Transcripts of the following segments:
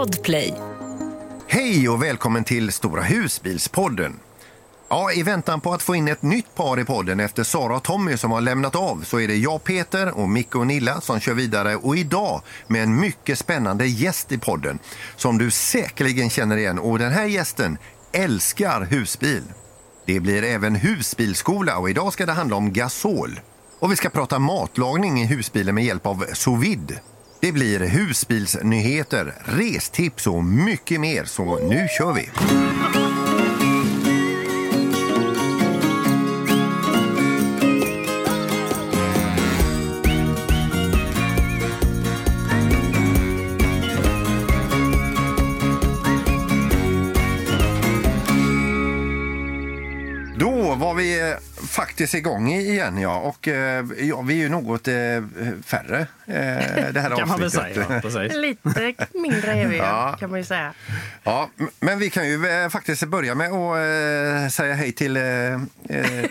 Podplay. Hej och välkommen till Stora husbilspodden. Ja, I väntan på att få in ett nytt par i podden efter Sara och Tommy som har lämnat av så är det jag Peter och Micke och Nilla som kör vidare och idag med en mycket spännande gäst i podden som du säkerligen känner igen och den här gästen älskar husbil. Det blir även husbilskola och idag ska det handla om gasol. Och vi ska prata matlagning i husbilen med hjälp av sous vide. Det blir husbilsnyheter, restips och mycket mer, så nu kör vi! Faktiskt igång igen, ja. Och eh, ja, vi är ju något eh, färre eh, det här kan man väl säga. Lite mindre är vi Ja. kan man ju säga. Ja, men vi kan ju faktiskt börja med att säga hej till,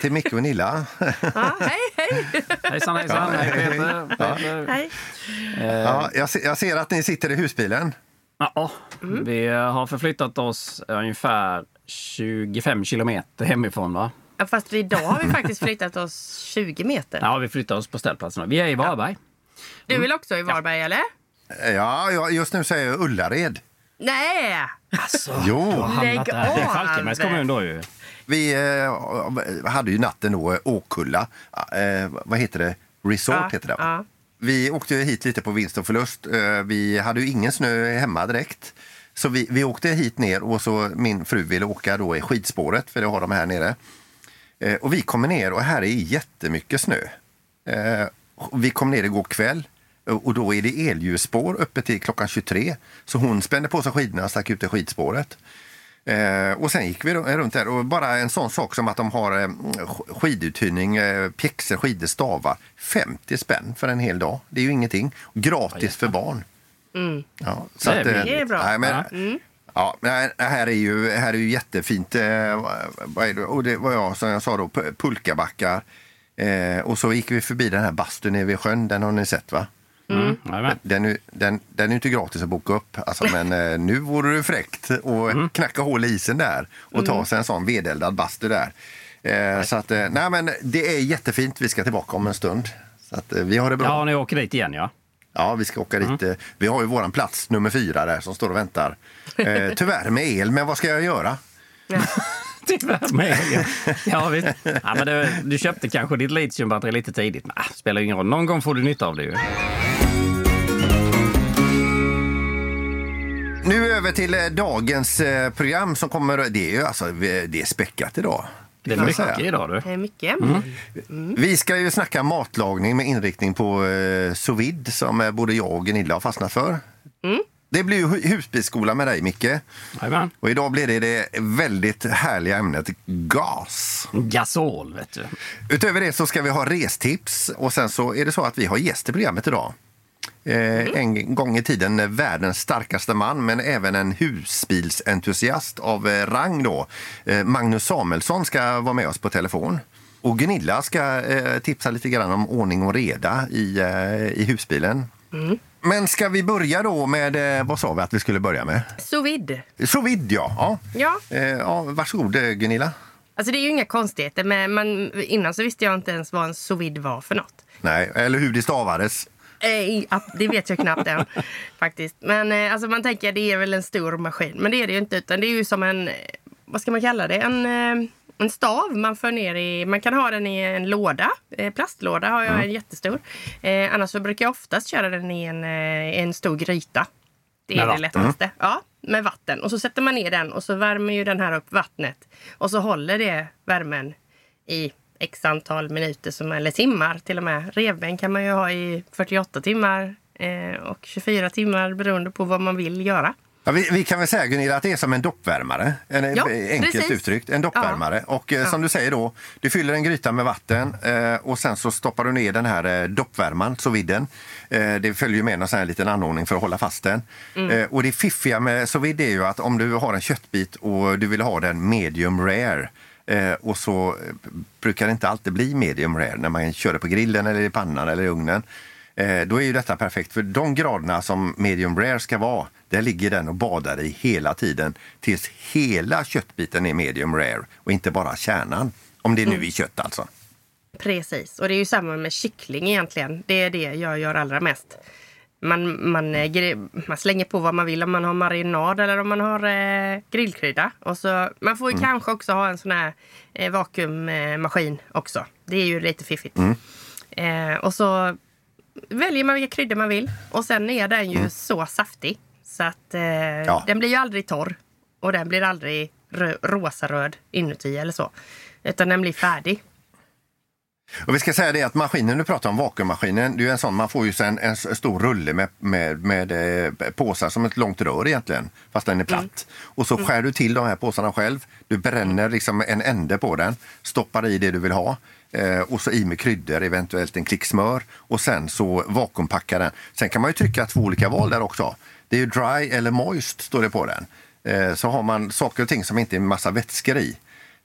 till Micke och Nilla. Ja, hej, hej! Hejsan, hejsan. Ja, Hej, hej, Peter. Peter. hej. Ja, jag, se, jag ser att ni sitter i husbilen. Ja, vi har förflyttat oss ungefär 25 kilometer hemifrån. Va? Ja, Fast idag har vi faktiskt flyttat oss 20 meter. Ja, vi flyttar oss på ställplatsen. Vi är i Varberg. Du vill också i Varberg, eller? Ja, just nu säger jag Ullared. Nej! Alltså, Jo. du har hamnat Lägg där. Det är av. Falkenbergs kommun då ju. Vi eh, hade ju natten då eh, Åkulla. Eh, vad heter det? Resort Ja, heter det. va? ja. Vi åkte ju hit lite på vinst och förlust. Eh, vi hade ju ingen snö hemma direkt. Så vi, vi åkte hit ner och så min fru ville åka då i skidspåret, för det har de här nere. Eh, och vi kommer ner och här är jättemycket snö. Eh, vi kom ner igår kväll och och då är det elljusspår uppe till klockan 23. Så hon spände på sig skidorna och stack ut i skidspåret. Eh, och sen gick vi ru- runt där och bara en sån sak som att de har eh, sk- skiduthyrning, eh, pjäxor, skidor, stavar. 50 spänn för en hel dag. Det är ju ingenting. Gratis för barn. Ja, så Det är att, eh. Det är bra. Nej, men, Ja, här är ju, här är ju jättefint. Eh, vad är det? Och det var jag som jag sa då, pu- pulkabackar. Eh, och så gick vi förbi den här bastun nere vid sjön. Den har ni sett va? Mm. jajamän. Den, är- den, den är inte gratis att boka upp. Alltså, men eh, nu vore det fräckt att knacka hål i isen där och ta sig en sån vedeldad bastu där. Eh, så att, eh, nej men det är jättefint. Vi ska tillbaka om en stund. Så att, eh, vi har det bra. Ja, ni åker dit igen ja. Ja, vi ska åka dit. eh, Vi har ju våran plats nummer fyra där som står och väntar. Eh, tyvärr med el, men vad ska jag göra? Tyvärr med helgen. Ja, visst. Ja, men du, du köpte kanske ditt litiumbatteri lite tidigt. Men, spelar ingen roll. Någon gång får du nytta av det ju. Nu över till eh, dagens eh, program som kommer. Det är ju alltså, vi- det är späckat idag. Det är mycket säga. idag du. Det är mycket. Vi ska ju snacka matlagning med inriktning på eh, sous vide som eh, både jag och Gunilla har fastnat för. Det blir ju hu- husbilsskola med dig Micke. Jajamän. Och idag blir det det väldigt härliga ämnet gas. Gasol, vet du. Utöver det så ska vi ha restips och sen så är det så att vi har gäst i programmet idag. Eh, en gång i tiden världens starkaste man men även en husbilsentusiast av eh, rang då. Eh, Magnus Samuelsson ska vara med oss på telefon. Och Gunilla ska eh, tipsa lite grann om ordning och reda i, i husbilen. Men ska vi börja då med, eh, vad sa vi att vi skulle börja med? Sous vide. Sous vide, ja. ja. Ja, Eh, ja varsågod eh, Gunilla. alltså det är ju inga konstigheter. Men man, innan så visste jag inte ens vad en sous vide var för något. Nej, eller hur det stavades. Eh, det vet jag knappt än. faktiskt. Men eh, alltså man tänker det är väl en stor maskin. Men det är det ju inte. Utan det är ju som en, vad ska man kalla det? En, eh, en stav man för ner i. Man kan ha den i en låda. Eh, plastlåda har jag en jättestor. Eh, annars så brukar jag oftast köra den i en, eh, en stor gryta. Det är Med det vatten. lättaste. Ja, med vatten. Och så sätter man ner den och så värmer ju den här upp vattnet. Och så håller det värmen i x antal minuter som, eller timmar till och med. Revben kan man ju ha i 48 timmar eh, och 24 timmar beroende på vad man vill göra. Ja, vi, vi kan väl säga Gunilla att det är som en doppvärmare. En, Ja, enkelt precis. uttryckt. En doppvärmare. Och eh, som du säger då, du fyller en gryta med vatten eh, och sen så stoppar du ner den här eh, doppvärmaren, vidden. Eh, det följer med någon sån här liten anordning för att hålla fast den. Mm. Eh, och det fiffiga med sous vide är ju att om du har en köttbit och du vill ha den medium rare Eh, och så eh, brukar det inte alltid bli medium rare när man kör det på grillen eller i pannan eller i ugnen. Eh, då är ju detta perfekt för de graderna som medium rare ska vara, där ligger den och badar i hela tiden tills hela köttbiten är medium rare och inte bara kärnan. Om det nu är kött alltså. Precis, och det är ju samma med kyckling egentligen. Det är det jag gör allra mest. Man, man, eh, man slänger på vad man vill, om man har marinad eller om man har eh, grillkrydda. Och så, man får ju kanske också ha en sån här eh, vakuummaskin också. Det är ju lite fiffigt. Eh, och så väljer man vilka kryddor man vill. Och sen är den ju så saftig. Så att eh, den blir ju aldrig torr. Och den blir aldrig rö- rosaröd inuti eller så. Utan den blir färdig. Och vi ska säga det att maskinen du pratar om, vakuummaskinen, det är en sån, man får ju sen en stor rulle med, med, med eh, påsar som ett långt rör egentligen, fast den är platt. Och så skär du till de här påsarna själv. Du bränner liksom en ände på den, stoppar i det du vill ha eh, och så i med kryddor, eventuellt en klick smör och sen så vakuumpackar den. Sen kan man ju trycka två olika val där också. Det är ju dry eller moist står det på den. Eh, så har man saker och ting som inte är massa vätskor i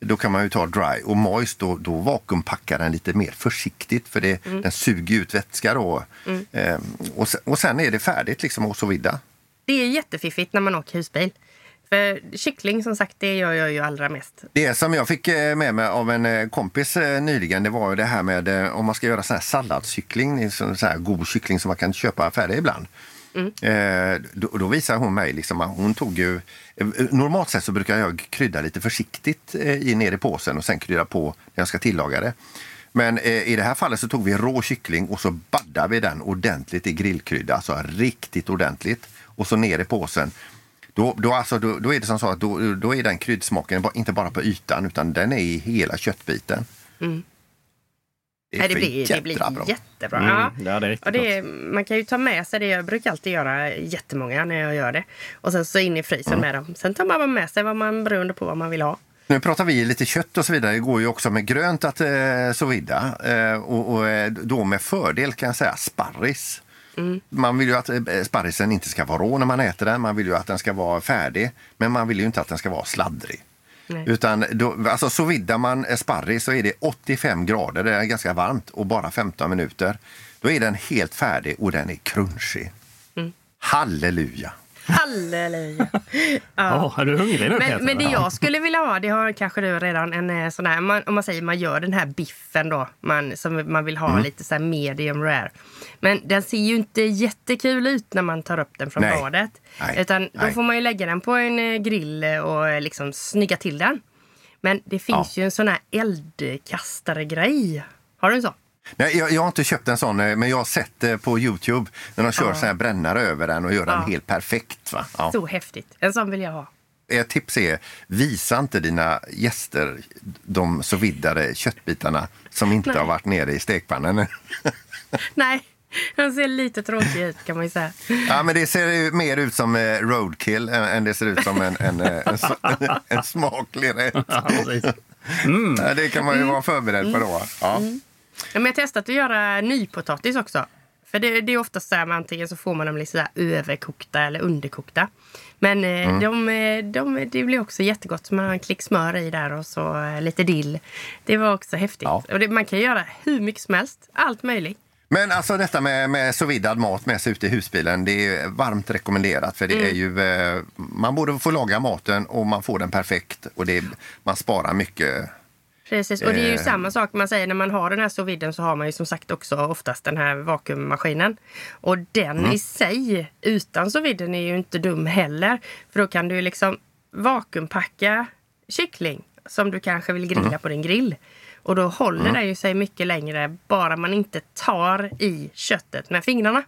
då kan man ju ta dry och moist då, då vakuumpackar den lite mer försiktigt för det, den suger ut vätska då. Ehm, och, sen, och sen är det färdigt liksom och så vidare. Det är jättefiffigt när man åker husbil. För kyckling som sagt, det gör jag ju allra mest. Det som jag fick eh, med mig av en eh, kompis eh, nyligen det var ju det här med eh, om man ska göra sån här salladskyckling, sån så här god kyckling som man kan köpa färdig ibland. Eh, då, då visar hon mig liksom hon tog ju... Eh, normalt sett så brukar jag krydda lite försiktigt eh, i, ner i påsen och sen krydda på när jag ska tillaga det. Men eh, i det här fallet så tog vi rå kyckling och så baddade vi den ordentligt i grillkrydda, alltså riktigt ordentligt. Och så ner i påsen. Då, då, alltså, då, då är det som så att då, då är den kryddsmaken inte bara på ytan utan den är i hela köttbiten. Mm. Det, Nej, det, blir, det blir jättebra. Mm, Ja. ja, det och det är, man kan ju ta med sig det. Jag brukar alltid göra jättemånga när jag gör det. Och sen så in i frysen med dem. Sen tar man med sig vad man beroende på vad man vill ha. Nu pratar vi lite kött och så vidare. Det går ju också med grönt att eh, så vidda. Eh, och, och eh, då med fördel kan jag säga sparris. Man vill ju att eh, sparrisen inte ska vara rå när man äter den. Man vill ju att den ska vara färdig. Men man vill ju inte att den ska vara sladdrig. Nej. Utan då, alltså så viddar man eh, sparris så är det 85 grader, det är ganska varmt och bara 15 minuter. Då är den helt färdig och den är crunchig. Halleluja! Halleluja! Åh, är du hungrig nu Peter? Men, men det jag skulle vilja ha, det har kanske du redan, en eh, sån här, man, om man säger man gör den här biffen då, man, som man vill ha Mm. lite så här medium rare. Men den ser ju inte jättekul ut när man tar upp den från Nej. badet. Nej. Utan då Nej. får man ju lägga den på en eh, grill och eh, liksom snygga till den. Men det finns ju en sån här eldkastare-grej. Har du en sån? Nej, jag, jag har inte köpt en sån, eh, men jag har sett det på Youtube när de kör så här brännare över den och gör den Ja. helt perfekt. Va? Ja. Så häftigt. En sån vill jag ha. Ett tips är, visa inte dina gäster de så viddare köttbitarna som inte Nej. har varit nere i stekpannan. Nej, den ser lite tråkig ut kan man ju säga. ja, men det ser ju mer ut som eh, roadkill än, det ser ut som en, en, eh, en, en smaklig rätt. Ja. Ja, Det kan man ju vara förberedd på då. Ja. Ja, men jag har testat att göra nypotatis också. För det, det är oftast så här, man antingen så får man dem lite så överkokta eller underkokta. Men eh, de, eh, de, det blir också jättegott. Man har en klick smör i där och så eh, lite dill. Det var också häftigt. Ja. Och det, man kan göra hur mycket som helst. Allt möjligt. Men alltså detta med, med så viddad mat med sig ut i husbilen, det är varmt rekommenderat. För det är ju, man borde få laga maten och man får den perfekt och det, man sparar mycket. Precis, och det är ju Eh. samma sak man säger när man har den här sous så har man ju som sagt också oftast den här vakuummaskinen. Och den Mm. i sig utan sous är ju inte dum heller. För då kan du ju liksom vakuumpacka kyckling som du kanske vill grilla Mm. på din grill. Och då håller den ju sig mycket längre bara man inte tar i köttet med fingrarna.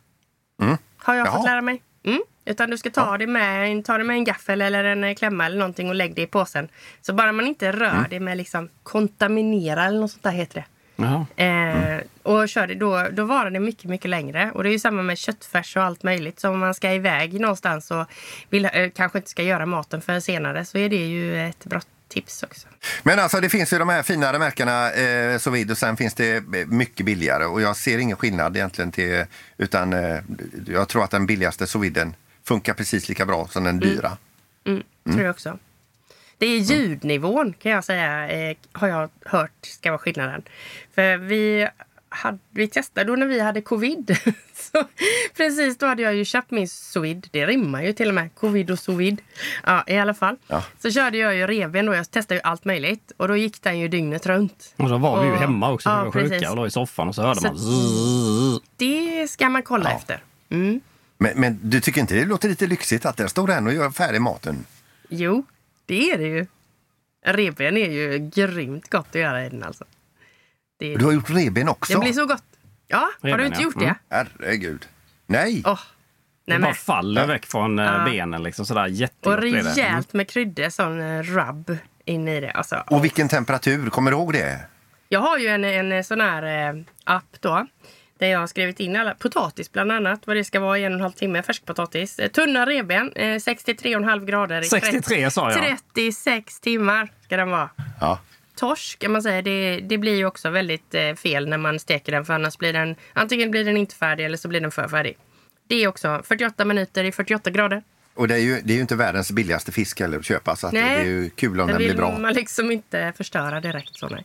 Har jag Mm. Jaha. fått lära mig. Mm. Utan du ska ta, det med, ta det med en gaffel eller en eh, klämma eller någonting och lägg det i påsen. Så bara man inte rör Mm. det med liksom kontaminera eller något sånt där heter det. Jaha. Eh, och kör det, då, då varar det mycket, mycket längre. Och det är ju samma med köttfärs och allt möjligt. Så om man ska iväg någonstans och vill, eh, kanske inte ska göra maten för senare så är det ju ett bra tips också. Men alltså det finns ju de här finare märkena eh, så vid och sen finns det eh, mycket billigare och jag ser ingen skillnad egentligen till utan eh, jag tror att den billigaste sous viden funkar precis lika bra som den dyra. Mm, Tror jag också. Det är ljudnivån kan jag säga, eh, har jag hört ska vara skillnaden. För vi hade vi testade då när vi hade covid. så, precis då hade jag ju köpt min sous Det rimmar ju till och med. Covid och sous Ja, i alla fall. Ja. Så körde jag ju revben då. Jag testade ju allt möjligt. Och då gick den ju dygnet runt. Och så var vi ju Och- hemma också. ja, vi var sjuka och låg i soffan och så hörde Så- man. Det ska man kolla Ja. efter. Mm. Men, men du tycker inte det låter lite lyxigt att där står den och gör färdig maten? Jo, det är det ju. Revben är ju grymt gott att göra i den alltså. Det, Du har gjort revben också? det blir så gott. Ja, har du inte ja. gjort det? Mm. Herregud. Nej! Åh. Det Nej, bara faller väck från eh, Ja. benen liksom sådär Och jättegott. Mm. rejält med kryddor, sån eh, rub in i det. Alltså, Och vilken temperatur? Kommer du ihåg det? Jag har ju en, en sån här eh, app då. Där jag har skrivit in alla, potatis bland annat, vad det ska vara i en och en halv timme, färskpotatis. Eh, tunna revben, eh, 63,5 grader i 63 sa jag. 36 timmar ska den vara. Ja. Torsk kan man säga, det, det blir ju också väldigt eh, fel när man steker den för annars blir den, antingen blir den inte färdig eller så blir den för färdig. Det är också 48 minuter i 48 grader. Och det är, ju, det är ju inte världens billigaste fisk heller att köpa så att det Nej. är ju kul om Den blir vill bra. man liksom inte förstöra direkt. Så nej.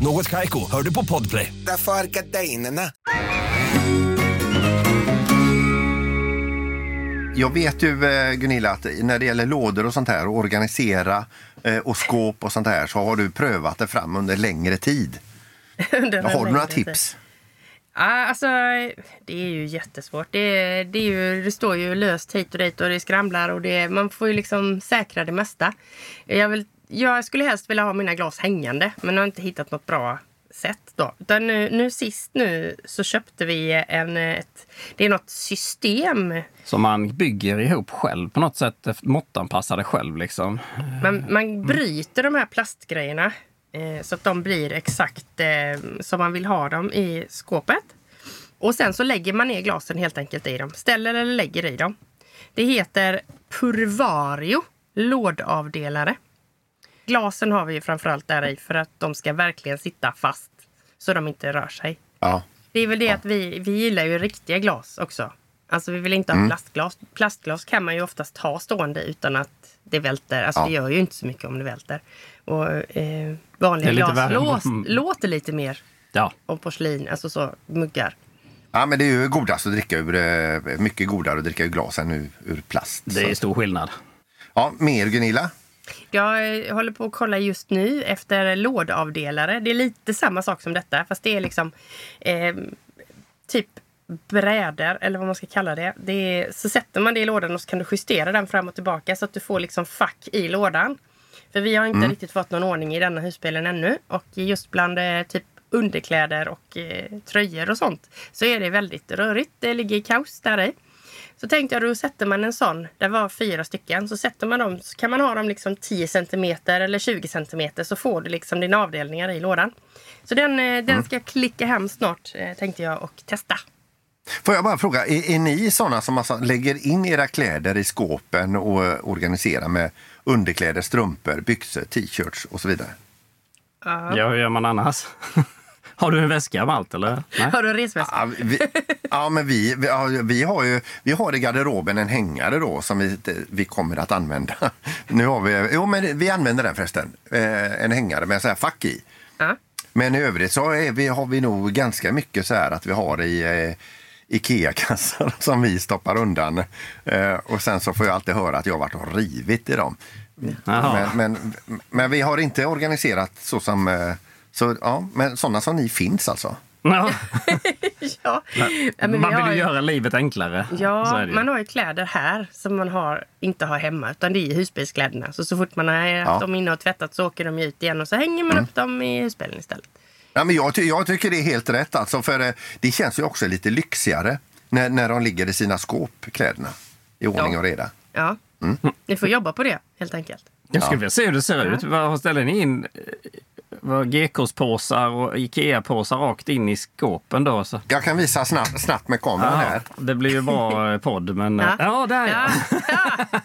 Något Kaiko, hör du på Podplay. Därför är gardinerna. Jag vet ju eh, Gunilla att när det gäller lådor och sånt här och organisera eh, och skåp och sånt här så har du prövat det fram under längre tid. Under Har du några tid. tips? Ja, alltså, det är ju jättesvårt. Det, det, är ju, det står ju löst hit och dit och det skramlar och det, man får ju liksom säkra det mesta. Jag, vill, jag skulle helst vilja ha mina glas hängande men har inte hittat något bra sätt då. Utan nu, nu sist nu så köpte vi en, ett, det är något system. Som man bygger ihop själv på något sätt. efter- Måttanpassade själv liksom. Man, man bryter de här plastgrejerna eh, så att de blir exakt eh, som man vill ha dem i skåpet. Och sen så lägger man ner glasen helt enkelt i dem. Ställer eller lägger i dem. Det heter Purvario lådavdelare. Glasen har vi ju framförallt där i för att de ska verkligen sitta fast så de inte rör sig. Ja. Det är väl det att vi, vi gillar ju riktiga glas också. Alltså vi vill inte Mm. ha plastglas. Plastglas kan man ju oftast ha stående utan att det välter. Alltså Ja. det gör ju inte så mycket om det välter. Och eh, vanliga glas värre. lås, Mm. låter lite mer. Ja. Och porslin, alltså så muggar. ja, men det är ju godast att dricka ur, eh, mycket godare att dricka ur glas än ur, ur plast. Det är Så- stor skillnad. Ja, mer Gunilla? Jag eh, håller på att kolla just nu efter lådavdelare. Det är lite samma sak som detta fast det är liksom eh, typ brädor eller vad man ska kalla det. det är, så sätter man det i lådan och så kan du justera den fram och tillbaka så att du får liksom fack i lådan. För vi har inte riktigt fått någon ordning i denna husbilen ännu och just bland eh, typ underkläder och eh, tröjor och sånt så är det väldigt rörigt. Det ligger kaos där i. Så tänkte jag då sätter man en sån, det var fyra stycken, så sätter man dem så kan man ha dem liksom 10 cm eller 20 cm så får du liksom dina avdelningar i lådan. Så den, eh, den ska jag klicka hem snart eh, tänkte jag och testa. Får jag bara fråga, är, är ni sådana som alltså lägger in era kläder i skåpen och eh, organiserar med underkläder, strumpor, byxor, t-shirts och så vidare? Ja, hur gör man annars? Har du en väska med allt eller? Nej? Har du en resväska? Ja, vi, ja, men vi, vi, vi, har ju, vi har i garderoben en hängare då som vi, vi kommer att använda. Nu har vi, jo, men vi använder den förresten. Eh, en hängare med så här fack i. Ja. Men i övrigt så är vi, har vi nog ganska mycket så här att vi har i eh, Ikea-kassar som vi stoppar undan. Eh, och sen så får jag alltid höra att jag har varit och rivit i dem. Men, men, men vi har inte organiserat så som... Eh, så, ja, men sådana som ni finns alltså. Ja. ja. Man vill ju ju- göra livet enklare. Ja, man har ju kläder här som man har, inte har hemma utan det är husbilskläderna. Så, så fort man har haft Ja. Mm. dem inne och tvättat så åker de ut igen och så hänger man upp dem i husbilen istället. Ja, men jag, ty jag tycker det är helt rätt. Alltså, för eh, Det känns ju också lite lyxigare när, när de ligger i sina skåp, kläderna. I ordning Ja. och reda. Ja, Mm. ni får jobba på det helt enkelt. Jag skulle vilja se hur det ser ut. Vad ställer ni in? Var GKs-påsar och Ikea-påsar rakt in i skåpen då. Så. Jag kan visa snabbt, snabbt med kameran här. det blir ju bra eh, podd, men... Ja. Ja, ja där ja.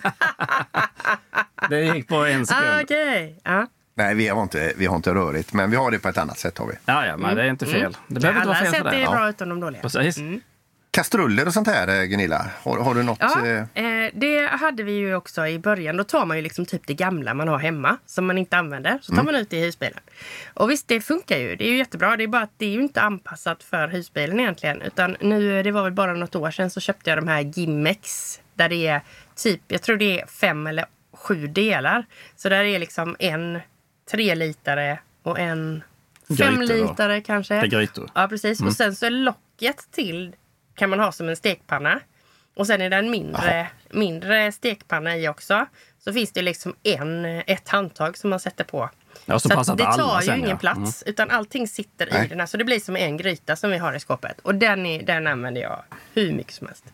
Det gick på en sekund. Ah, Okej. Ja. Nej, vi har, inte, vi har inte rörigt, men vi har det på ett annat sätt. har vi. Ja, ja, men det är inte fel. Det behöver inte Alla vara fel sätt för det. är Ja. bra utom de dåliga. Precis. Kastruller och sånt här, eh, Gunilla? Har, har du något? Ja, eh, eh, det hade vi ju också i början. Då tar man ju liksom typ det gamla man har hemma som man inte använder. Så tar Mm. man ut det i husbilen. Och visst, det funkar ju. Det är ju jättebra. Det är bara att det är ju inte anpassat för husbilen egentligen. Utan nu, det var väl bara något år sedan så köpte jag de här Gimmex. Där det är typ, jag tror det är fem eller sju delar. Så där är liksom en tre litare och en fem Grytor då. litare kanske. Det är grytor. Ja, precis. Och sen så är locket till kan man ha som en stekpanna. Och sen är det en mindre, mindre stekpanna i också. Så finns det liksom en, ett handtag som man sätter på. Ja, så så det det alla tar ju sen, ingen ja. plats. Mm. Utan allting sitter Nej. i den här. Så det blir som en gryta som vi har i skåpet. Och den, är, den använder jag hur mycket som helst.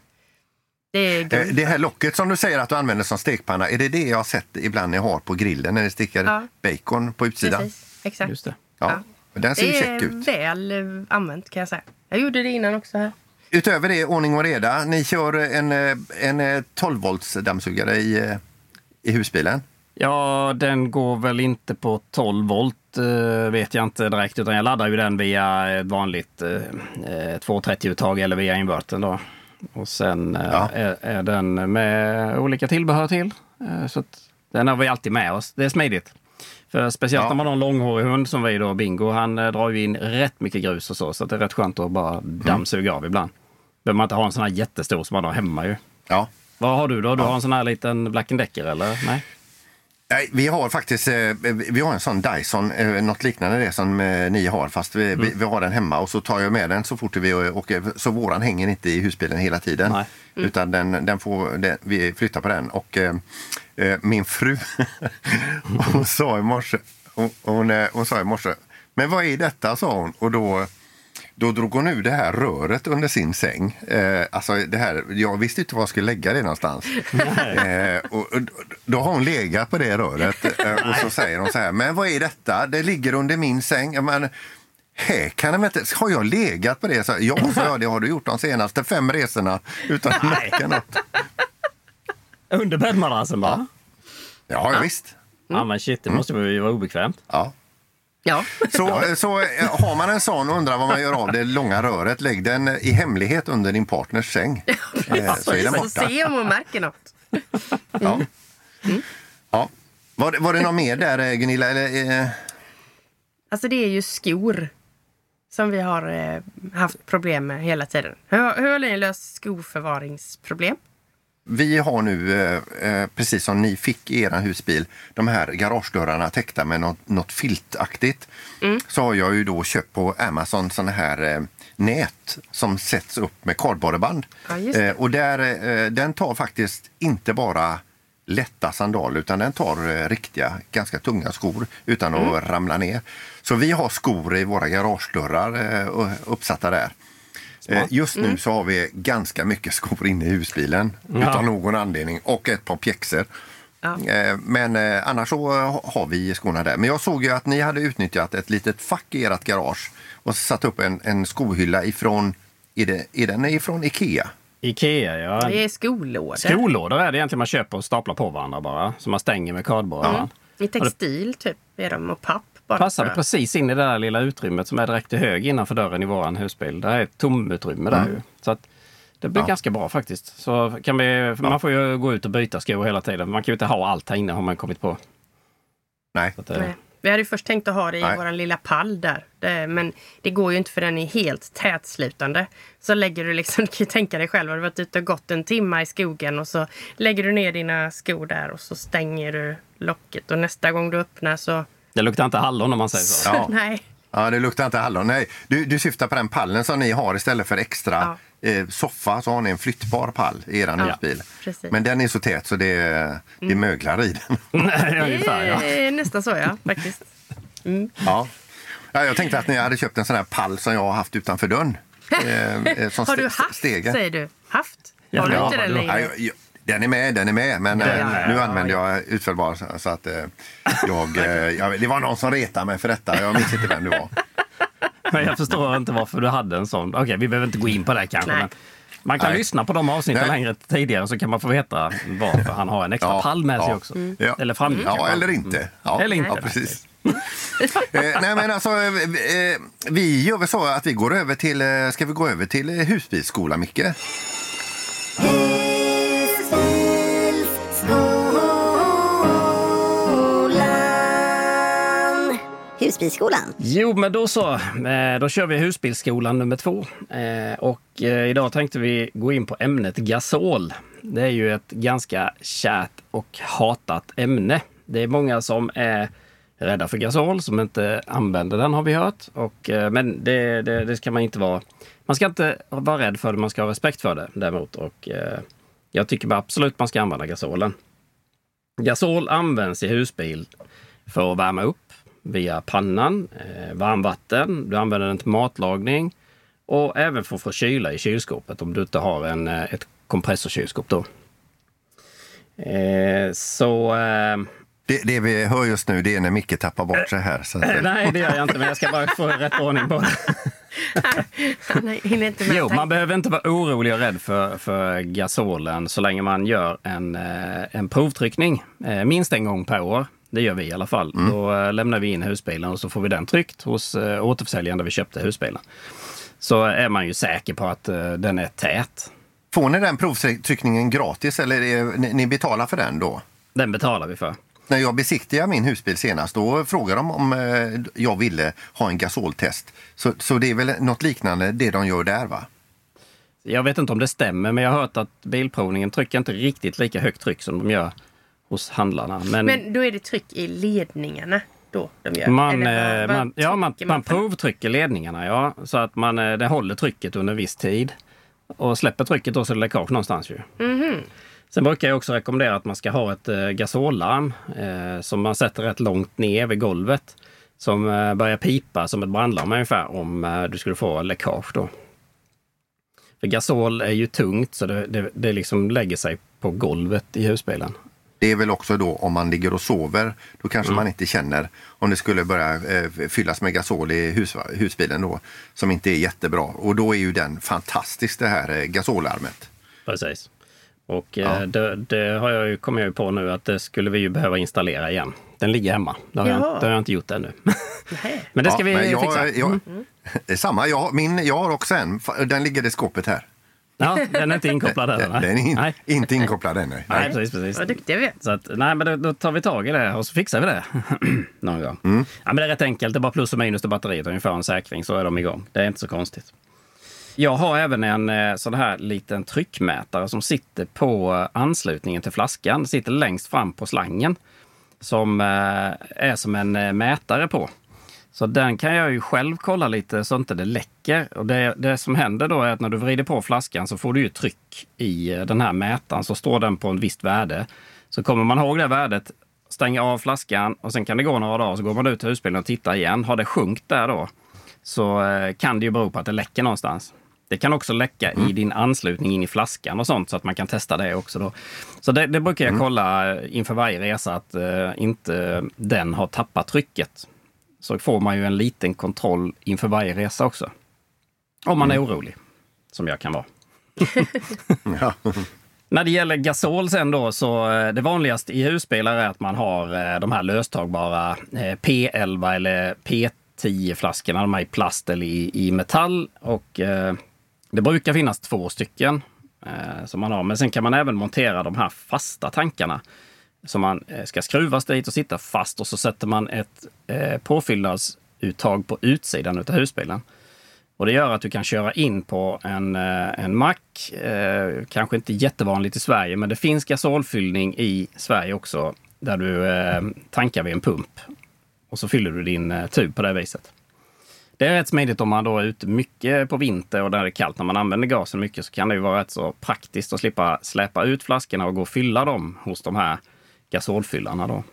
Det är Eh. Det här locket som du säger att du använder som stekpanna, är det det jag har sett ibland ni har på grillen när ni steker Ja. bacon på utsidan? Precis, exakt. Just det. Ja. Den ser ju Det check är ut. väl eh, använt kan jag säga. Jag gjorde det innan också här. Utöver det, ordning och reda. Ni kör en, eh, en 12 volts dammsugare i, eh, i husbilen. Ja, den går väl inte på 12 volt eh, vet jag inte direkt. Utan jag laddar ju den via ett vanligt eh, eh, 230-uttag eller via invertern då. Och sen eh, Ja. är, är den med olika tillbehör till. Eh, så den har vi alltid med oss. Det är smidigt. För speciellt Ja. när man har en långhårig hund som vi då, Bingo, han eh, drar ju in rätt mycket grus och så. Så det är rätt skönt att bara dammsuga av ibland. Behöver man inte ha en sån här jättestor som man har hemma ju. Ja. Vad har du då? Du har en sån här liten Black Decker eller? Nej? Nej, vi har faktiskt eh, vi har en sån Dyson, eh, något liknande det som eh, ni har, fast vi, Mm. vi, har den hemma och så tar jag med den så fort vi åker. Så våran hänger inte i husbilen hela tiden. Nej. Utan den, den får, den, vi flyttar på den. Och eh, min fru, hon sa i morse, hon, hon, hon sa i morse, men vad är detta? sa hon. Och då, då drog hon ur det här röret under sin säng. Eh, alltså det här, jag visste inte var jag skulle lägga det någonstans. eh, och, och, då har hon legat på det röret eh, och så säger hon så här, men vad är detta? Det ligger under min säng. Ja, Men, Hej, kan jag inte, har jag legat på det? Så, ja, så jag, det har du gjort de senaste fem resorna utan att märka något. Under bäddmadrassen bara? Ja, ja visst. Ja men shit, det måste ju vara obekvämt. Ja. Ja. Så, så eh, har man en sån och undrar vad man gör av det långa röret, lägg den i hemlighet under din partners säng. Eh, så är den Så borta. se om hon märker något. Ja. Ja. Var, det- var det något mer där, eh, Gunilla? Eller, eh, Alltså det är ju skor som vi har eh, haft problem med hela tiden. Hur, hur har ni löst skoförvaringsproblem? Vi har nu, eh, eh, precis som ni fick i er husbil, de här garagedörrarna täckta med något, något filtaktigt. Så har jag ju då köpt på Amazon såna här eh, nät som sätts upp med kardborreband. Ja, och där, den tar faktiskt inte bara lätta sandaler utan den tar riktiga, ganska tunga skor utan att ramla ner. Så vi har skor i våra garagedörrar uppsatta där. Eh, Just nu så har vi ganska mycket skor inne i husbilen Ja. utan någon anledning och ett par pjäxor. Ja. Eh, Men eh, annars så eh, har vi skorna där. Men jag såg ju att ni hade utnyttjat ett litet fack i ert garage och satt upp en, en skohylla ifrån, är, det, är den ifrån Ikea? Ikea ja. Det är skolådor. Skolådor är det egentligen man köper och staplar på varandra bara. Som man stänger med kardborreband. I textil typ är de och papp bara. Passade precis in i det där lilla utrymmet som är direkt till höger innanför dörren i våran husbil. Det är ett tomutrymme där ju. Så att det blir Ja. ganska bra faktiskt. Så kan vi, för Man får ju gå ut och byta skor hela tiden. Man kan ju inte ha allt här inne har man kommit på. Nej. Att, eh, Nej. Vi hade ju först tänkt att ha det i vår lilla pall där. Det, men det går ju inte för den är helt tätslutande. Så lägger du liksom, du kan ju tänka dig själv, har du varit ute och gått en timme i skogen och så lägger du ner dina skor där och så stänger du locket. Och nästa gång du öppnar så... det luktar inte hallon om man säger så. Ja. Nej. Ja, det luktar inte hallon. Nej, du, du syftar på den pallen som ni har istället för extra eh, soffa så har ni en flyttbar pall i er husbil. precis. Men den är så tät så det, det möglar i den. Nej, ungefär, ja. Det är nästan så ja, faktiskt. Ja. Ja, jag tänkte att ni hade köpt en sån här pall som jag har haft utanför dörren. Eh, eh, som Har du ste- haft, stege. säger du? Haft? Ja, Har du ja, inte den längre? Den är med, den är med. Men eh, är med, nu ja, använder jag utfällbar så- så att eh, jag, eh, jag... Det var någon som retade mig för detta. Jag minns inte vem det var. Men jag förstår inte varför du hade en sån. Okej, vi behöver inte gå in på det kanske. Man kan Nej. lyssna på de avsnitten Nej. längre tidigare så kan man få veta varför han har en extra Ja, pall med sig ja. också. Ja. Eller framgick Ja, eller inte. Ja, Eller inte, Ja, nej. precis. eh, nej men alltså, eh, eh, vi gör väl så att vi går över till, eh, ska vi gå över till eh, husbilsskolan Micke? Husbilsskolan. Jo, men då så. Eh, då kör vi husbilsskolan nummer två. Eh, och eh, idag tänkte vi gå in på ämnet gasol. Det är ju ett ganska kärt och hatat ämne. Det är många som är rädda för gasol, som inte använder den har vi hört. Och, men det, det, det ska man inte vara. Man ska inte vara rädd för det, man ska ha respekt för det däremot. Och, jag tycker absolut man ska använda gasolen. Gasol används i husbil för att värma upp via pannan, eh, varmvatten. Du använder den till matlagning och även för att få kyla i kylskåpet om du inte har en, eh, ett kompressorkylskåp. Då. Eh, så... Eh, Det, det vi hör just nu det är när Micke tappar bort sig här. Så att, eh, nej, det gör jag inte, men jag ska bara få rätt ordning på det. Jo, man behöver inte vara orolig och rädd för, för gasolen så länge man gör en, eh, en provtryckning. Minst en gång per år. Det gör vi i alla fall. Då eh, lämnar vi in husbilen och så får vi den tryckt hos eh, återförsäljaren där vi köpte husbilen. Så är man ju säker på att eh, den är tät. Får ni den provtryckningen gratis eller är, ni, ni betalar för den då? Den betalar vi för. När jag besiktigade min husbil senast då frågade de om jag ville ha en gasoltest. Så, så det är väl något liknande det de gör där va? Jag vet inte om det stämmer, men jag har hört att Bilprovningen trycker inte riktigt lika högt tryck som de gör hos handlarna. Men, Men då är det tryck i ledningarna då de gör? man, Eller eh, man, ja, man, man provtrycker ledningarna, ja. Så att man, eh, det håller trycket under en viss tid. Och släpper trycket då så är det läckage någonstans ju. Mhm. Sen brukar jag också rekommendera att man ska ha ett eh, gasollarm eh, som man sätter rätt långt ner vid golvet. Som eh, börjar pipa som ett brandlarm ungefär om eh, du skulle få läckage då. För gasol är ju tungt så det, det, det liksom lägger sig på golvet i husbilen. Det är väl också då om man ligger och sover, då kanske man inte känner om det skulle börja eh, fyllas med gasol i hus, husbilen då, som inte är jättebra. Och då är ju den fantastisk det här eh, gasolarmet. Precis. Och Ja. eh, det, det har jag ju, kommer jag ju på nu att det skulle vi ju behöva installera igen. Den ligger hemma. Det har, jag, det har jag inte gjort ännu. Men det ska Ja, vi jag, fixa. Mm. Jag, är samma, jag, min, jag har också en, den ligger i skåpet här. Ja, den är inte inkopplad än. den är in, nej. inte inkopplad ännu. Nej, precis, precis. Vad duktiga vi är. Så att, nej, men då, då tar vi tag i det och så fixar vi det någon gång. Mm. Ja, men det är rätt enkelt. Det är bara plus och minus till batteriet ungefär en säkring så är de igång. Det är inte så konstigt. Jag har även en eh, sån här liten tryckmätare som sitter på anslutningen till flaskan. Sitter längst fram på slangen. Som eh, är som en eh, mätare på. Så den kan jag ju själv kolla lite så inte det läcker. Och det, det som händer då är att när du vrider på flaskan så får du ju tryck i eh, den här mätaren. Så står den på ett visst värde. Så kommer man ihåg det värdet, stänger av flaskan och sen kan det gå några dagar så går man ut till husbilen och tittar igen. Har det sjunkit där då så eh, kan det ju bero på att det läcker någonstans. Det kan också läcka i din anslutning in i flaskan och sånt så att man kan testa det också. Då. Så det, det brukar jag kolla eh, inför varje resa att eh, inte den har tappat trycket. Så får man ju en liten kontroll inför varje resa också. Om man är orolig, som jag kan vara. Ja. När det gäller gasol sen då, så eh, det vanligaste i husbilar är att man har eh, de här löstagbara eh, P11 eller P10-flaskorna. De är i plast eller i, i metall. Och eh, det brukar finnas två stycken eh, som man har. Men sen kan man även montera de här fasta tankarna. Som man eh, ska skruvas dit och sitta fast och så sätter man ett eh, påfyllnadsuttag på utsidan av husbilen. Och det gör att du kan köra in på en, eh, en mack. Eh, kanske inte jättevanligt i Sverige, men det finns gasolfyllning i Sverige också. Där du eh, tankar vid en pump. Och så fyller du din eh, tub på det viset. Det är rätt smidigt om man då är ute mycket på vinter och där det är kallt. När man använder gasen mycket så kan det ju vara rätt så praktiskt att slippa släpa ut flaskorna och gå och fylla dem hos de här gasolfyllarna då.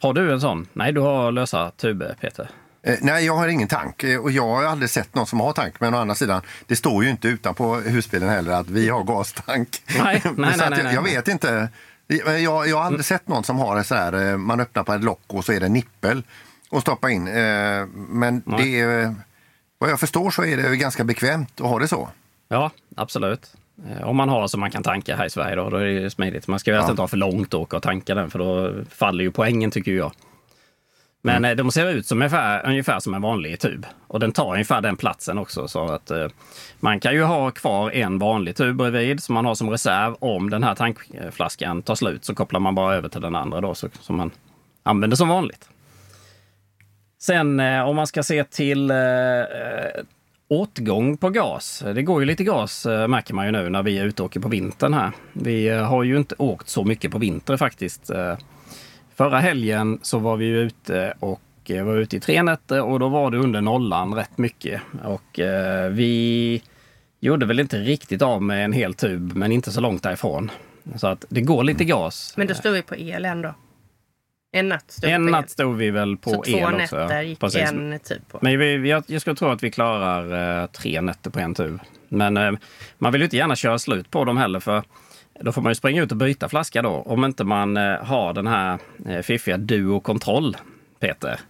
Har du en sån? Nej, du har lösa tuber, Peter. Eh, nej, jag har ingen tank eh, och jag har aldrig sett någon som har tank. Men å andra sidan, det står ju inte utanpå husbilen heller att vi har gastank. Nej, nej, nej, jag, nej, jag nej. vet inte. Jag, jag, jag har aldrig sett någon som har en sån här, eh, man öppnar på ett lock och så är det nippel och stoppa in. Eh, Men Nej. det är, vad jag förstår så är det ganska bekvämt att ha det så. Ja, absolut. Eh, Om man har så man kan tanka här i Sverige då, då är det smidigt. Man ska ju Ja. inte ha för långt åka och tanka den för då faller ju poängen tycker jag. Men Mm. eh, de ser ut som ungefär, ungefär som en vanlig tub. Och den tar ungefär den platsen också. Så att eh, man kan ju ha kvar en vanlig tub bredvid som man har som reserv. Om den här tankflaskan tar slut så kopplar man bara över till den andra då så, som man använder som vanligt. Sen eh, om man ska se till eh, åtgång på gas. Det går ju lite gas eh, märker man ju nu när vi är ute och åker på vintern här. Vi eh, har ju inte åkt så mycket på vinter faktiskt. Eh, förra helgen så var vi ju ute och var ute i tre nätter och då var det under nollan rätt mycket. Och vi gjorde väl inte riktigt av med en hel tub men inte så långt därifrån. Så att det går lite gas. Men då står vi på el ändå. En natt stod vi En natt stod vi väl på Så två el också. nätter gick Precis. en typ på. Men vi, jag, jag skulle tro att vi klarar eh, tre nätter på en tur. Men eh, man vill ju inte gärna köra slut på dem heller för då får man ju springa ut och byta flaska då. Om inte man eh, har den här eh, fiffiga Duo-kontroll, Peter.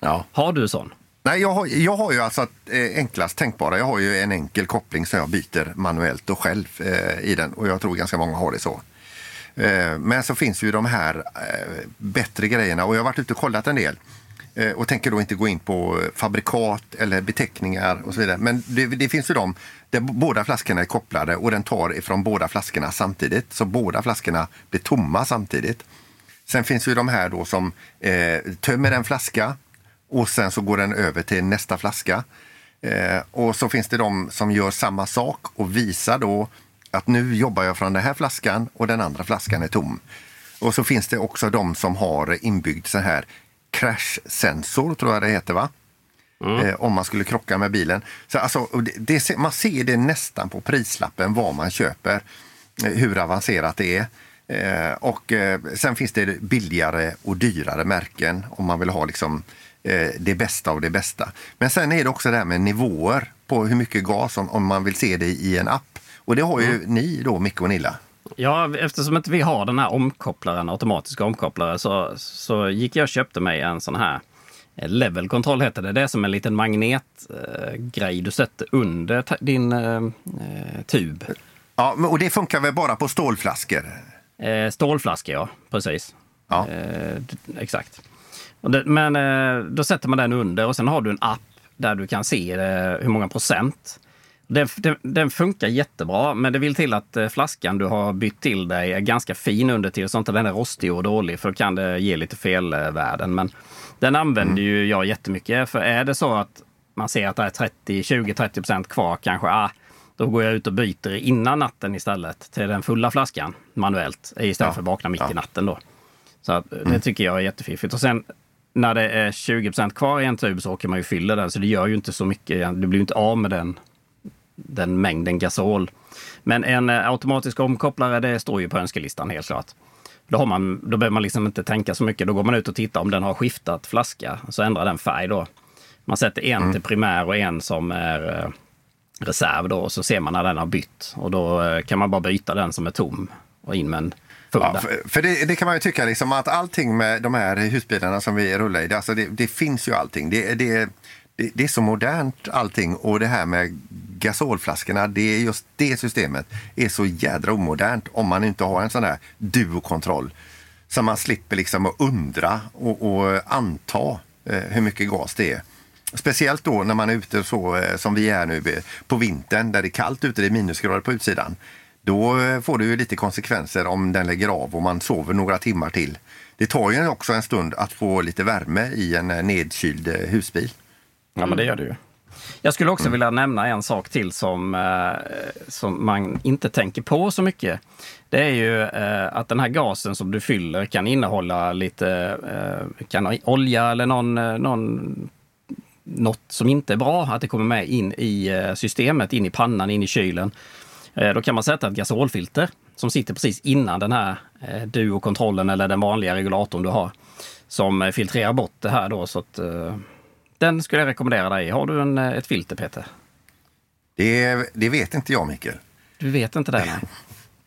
Ja. Har du sån? Nej, jag har, jag har ju alltså eh, enklast tänkbara. Jag har ju en enkel koppling som jag byter manuellt och själv eh, i den och jag tror ganska många har det så. Eh, men så finns ju de här eh, bättre grejerna och jag har varit ute och kollat en del eh, och tänker då inte gå in på fabrikat eller beteckningar och så vidare. Men det, det finns ju de där båda flaskorna är kopplade och den tar ifrån båda flaskorna samtidigt. Så båda flaskorna blir tomma samtidigt. Sen finns ju de här då som eh, tömmer en flaska och sen så går den över till nästa flaska. Eh, och så finns det de som gör samma sak och visar då att nu jobbar jag från den här flaskan och den andra flaskan är tom. Och så finns det också de som har inbyggd så här kraschsensor, tror jag det heter va? Eh, om man skulle krocka med bilen. Så alltså, det, det, man ser det nästan på prislappen vad man köper, eh, hur avancerat det är. Eh, och eh, sen finns det billigare och dyrare märken om man vill ha liksom, eh, det bästa av det bästa. Men sen är det också det här med nivåer på hur mycket gas om, om man vill se det i en app. Och det har ju ni då, Micke och Nilla. Ja, eftersom inte vi har den här omkopplaren, automatiska omkopplare, så, så gick jag och köpte mig en sån här eh, Level Control heter det. Det är som en liten magnetgrej eh, du sätter under din eh, eh, tub. Ja, och det funkar väl bara på stålflaskor? Eh, stålflaska, ja. Precis. Ja. Exakt. Det, men då sätter man den under och sen har du en app där du kan se hur många procent. Den, den, den funkar jättebra, men det vill till att eh, flaskan du har bytt till dig är ganska fin under till så att den är rostig och dålig, för då kan det ge lite felvärden. Men den använder ju jag jättemycket, för är det så att man ser att det är 30, 20-30 procent kvar kanske, ah, då går jag ut och byter innan natten istället till den fulla flaskan manuellt istället Ja. för att vakna mitt Ja. i natten då. Så eh, det tycker jag är jättefiffigt. Och sen när det är 20% kvar i en tub så åker man ju fyller den, så det gör ju inte så mycket. Du blir ju inte av med den, den mängden gasol. Men en eh, automatisk omkopplare, det står ju på önskelistan helt klart. Då, har man, då behöver man liksom inte tänka så mycket. Då går man ut och tittar om den har skiftat flaska, så ändrar den färg då. Man sätter en till primär och en som är eh, reserv då, och så ser man när den har bytt. Och då eh, kan man bara byta den som är tom och in med en Ja, för det, det kan man ju tycka liksom att allting med de här husbilarna som vi rullar i, det, alltså det, det finns ju allting. Det, det, det, det är så modernt allting och det här med gasolflaskorna, det är just det systemet är så jädra omodernt om man inte har en sån här duokontroll. Så man slipper liksom att undra och, och anta eh, hur mycket gas det är. Speciellt då när man är ute så eh, som vi är nu eh, på vintern där det är kallt ute, det är minusgrader på utsidan. Då eh, får det ju lite konsekvenser om den lägger av och man sover några timmar till. Det tar ju också en stund att få lite värme i en eh, nedkyld husbil. Ja, men det gör det ju. Jag skulle också vilja nämna en sak till som, eh, som man inte tänker på så mycket. Det är ju eh, att den här gasen som du fyller kan innehålla lite eh, kan olja eller någon, någon, något som inte är bra. Att det kommer med in i systemet, in i pannan, in i kylen. Då kan man sätta ett gasolfilter som sitter precis innan den här duokontrollen eller den vanliga regulatorn du har. Som filtrerar bort det här då så att Den skulle jag rekommendera dig. Har du en, eh, ett filter Peter? Det, det vet inte jag, Mikael. Du vet inte det?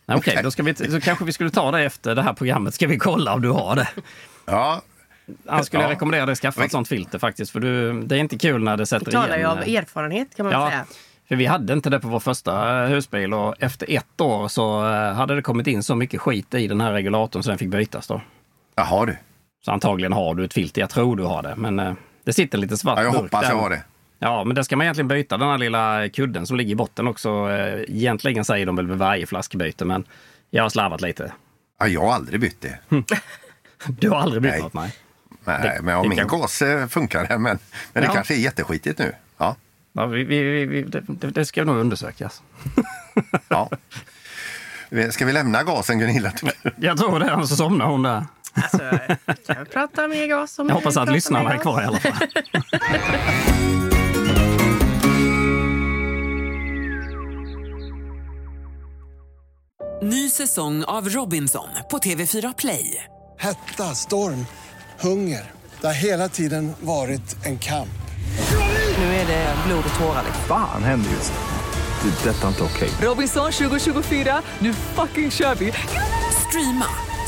Okej, då, ska vi, då kanske vi skulle ta det efter det här programmet. Ska vi kolla om du har det? Ja, Annars skulle jag Ja. rekommendera dig att skaffa ett sånt filter faktiskt. För du, det är inte kul när det sätter Vi talar ju igen. av erfarenhet kan man Ja, säga. för vi hade inte det på vår första eh, husbil och efter ett år så eh, hade det kommit in så mycket skit i den här regulatorn så den fick bytas då. jaha du. Så antagligen har du ett filter. Jag tror du har det, men det sitter lite svart Ja, jag hoppas där. jag har det. Ja, men det ska man egentligen byta, den här lilla kudden som ligger i botten också. Eh, Egentligen säger de väl vid varje flaskbyte, men jag har slarvat lite. Ja, jag har aldrig bytt det. Du har aldrig bytt Nej. något? Nej. Nej, Det- men om det min kan- gas eh, funkar det. Men, men det Ja. kanske är jätteskitigt nu. Ja, Ja, vi, vi, vi, det, det det ska nog undersökas. ja. Ska vi lämna gasen, Gunilla? Jag tror det, annars somnar hon där. Alltså, kan vi prata gas om Jag hoppas att lyssnarna är kvar i alla fall. Ny säsong av Robinson på TV4 Play. Hetta, storm, hunger. Det har hela tiden varit en kamp. Nu är det blod och tårar. Fan händer just. Det. är Detta är inte okej. Robinson 2024, nu fucking kör vi! Streama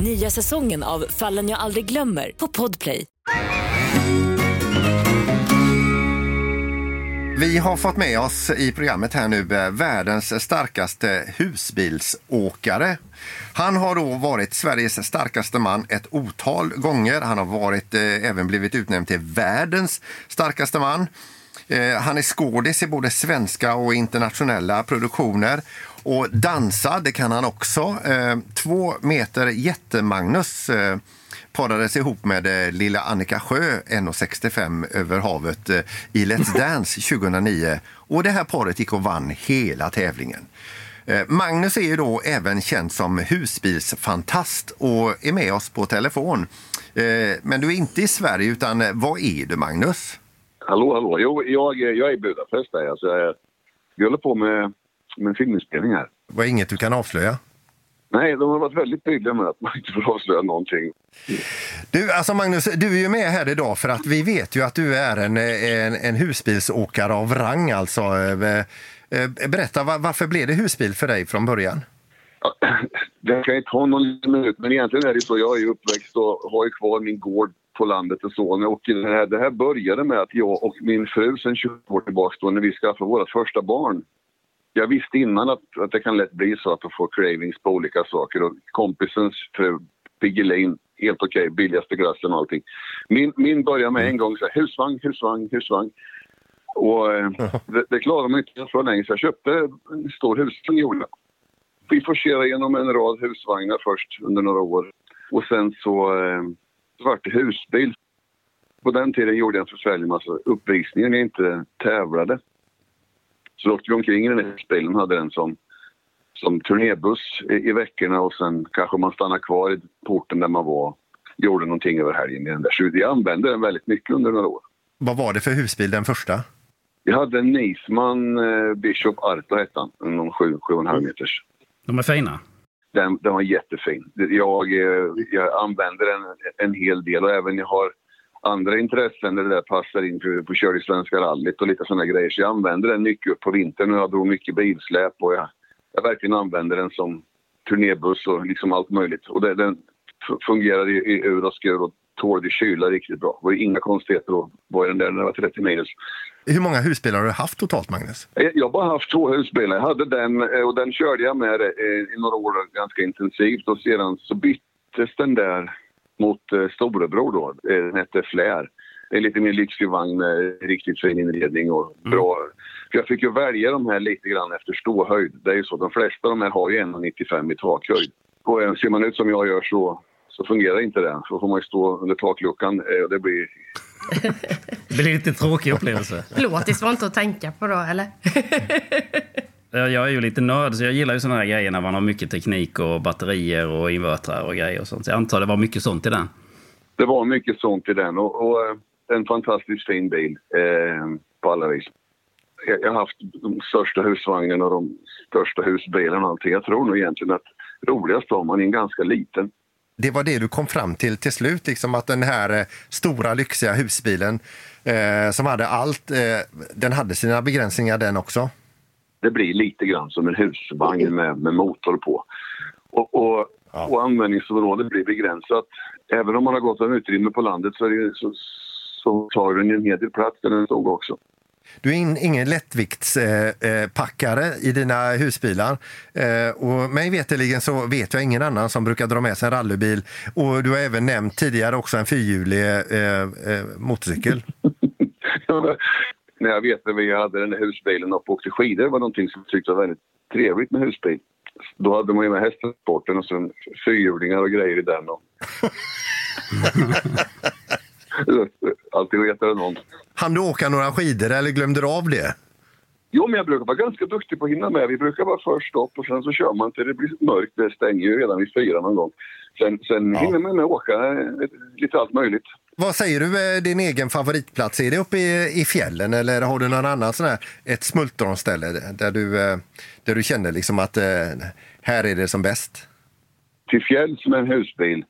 Nya säsongen av Fallen jag aldrig glömmer på Podplay. Vi har fått med oss i programmet här nu eh, världens starkaste husbilsåkare. Han har då varit Sveriges starkaste man ett otal gånger. Han har varit, eh, även blivit utnämnd till världens starkaste man. Eh, han är skådis i både svenska och internationella produktioner. Och dansa, det kan han också. Eh, två meter jättemagnus eh, parades ihop med eh, lilla Annika Sjö, 1,65 över havet i Let's Dance 2009. Och det här paret gick och vann hela tävlingen. Magnus är ju då även känd som husbilsfantast och är med oss på telefon. Men du är inte i Sverige, utan vad är du Magnus? Hallå, hallå. Jo, jag, jag är i Budapest. Där. Alltså, jag, håller på med, med en filminspelning här. Vad är inget du kan avslöja? Nej, de har varit väldigt tydliga med att man inte får avslöja någonting. Du, alltså Magnus, du är ju med här idag för att vi vet ju att du är en, en, en husbilsåkare av rang. Alltså. Eh, eh, Berätta, var, varför blev det husbil för dig från början? Ja, Det kan ju ta någon minut, men egentligen är det så. Jag är uppväxt och har ju kvar min gård på landet och så. Och det här, det här började med att jag och min fru sen 20 år tillbaka då, när vi skaffade vårt första barn. Jag visste innan att, att det kan lätt bli så att du får cravings på olika saker. Och kompisens Piggelin, helt okej, billigaste glassen och allting. Min, min började med en gång så här, husvagn, husvagn, husvagn. Och eh, det, det klarade man inte så länge så jag köpte en stor husvagn gjorde jag. Vi forcerade genom en rad husvagnar först under några år. Och sen så, eh, så vart det husbil. På den tiden gjorde jag en förfärlig massa uppvisningar när jag inte tävlade. Så då åkte vi omkring i den här husbilen hade den som, som turnébuss i, i veckorna och sen kanske man stannade kvar i porten där man var. Gjorde någonting över helgen i den där. Så jag använde den väldigt mycket under några år. Vad var det för husbil, den första? Jag hade en Nisman eh, Bishop Arto hette han, någon 7,5 meters. De är fina. Den, den var jättefin. Jag, eh, jag använder den en hel del och även jag har andra intressen där det där passar in för på kör i Svenska rallyt och lite sådana grejer. Så jag använder den mycket upp på vintern när jag drog mycket bilsläp och jag, jag verkligen använder den som turnébuss och liksom allt möjligt. Och det, den fungerar i, i ur och skur och tål i kyla riktigt bra. Det var inga konstigheter att vara i den där när det var 30 minus. Hur många husbilar har du haft totalt, Magnus? Eh, Jag har bara haft två husbilar. Jag hade den eh, och den körde jag med eh, i några år ganska intensivt och sedan så byttes den där mot eh, storebror då. Eh, Den hette Flair. Det är lite mer lyxig vagn med riktigt fin inredning och bra. För jag fick ju välja de här lite grann efter ståhöjd. Det är ju så, de flesta av de här har ju 1,95 i takhöjd. Och eh, ser man ut som jag gör så, så fungerar inte det. Så får man ju stå under takluckan eh, och det blir Det blir lite tråkig upplevelse. Plåtis var inte att tänka på då, eller? Jag är ju lite nörd, så jag gillar ju såna här grejer när man har mycket teknik och batterier och invertrar och grejer och sånt. Så jag antar det var mycket sånt i den. Det var mycket sånt i den och, och eh, en fantastiskt fin bil eh, på alla vis. Jag, jag har haft de största husvagnarna och de största husbilarna och allting. Jag tror nog egentligen att roligast var man i en ganska liten. Det var det du kom fram till till slut, liksom att den här eh, stora lyxiga husbilen eh, som hade allt, eh, den hade sina begränsningar den också? Det blir lite grann som en husvagn med, med motor på. Och, och, och användningsområdet blir begränsat. Även om man har gott om utrymme på landet så, är det, så, så tar den en hel del plats där den stod också. Du är in, ingen lättviktspackare eh, i dina husbilar. Eh, och mig veterligen så vet jag ingen annan som brukar dra med sig en rallybil. Och du har även nämnt tidigare också en fyrhjulig eh, eh, motorcykel. När jag vet att vi hade den här husbilen och åkte skidor var någonting som jag tyckte var väldigt trevligt med husbil. Då hade man ju med hästtransporten och sen fyrhjulingar och grejer i den. Och... Alltid retade någon. Han du åka några skidor eller glömde du av det? Jo, men jag brukar vara ganska duktig på att hinna med. Vi brukar vara först stopp och sen så kör man till det blir mörkt. Det stänger ju redan vid fyra någon gång. Sen, sen ja. hinner man med att åka eh, lite allt möjligt. Vad säger du är din egen favoritplats? Är det uppe i, i fjällen eller har du någon annan sån här, ett smultronställe där du, eh, där du känner liksom att eh, här är det som bäst? Till fjälls med en husbil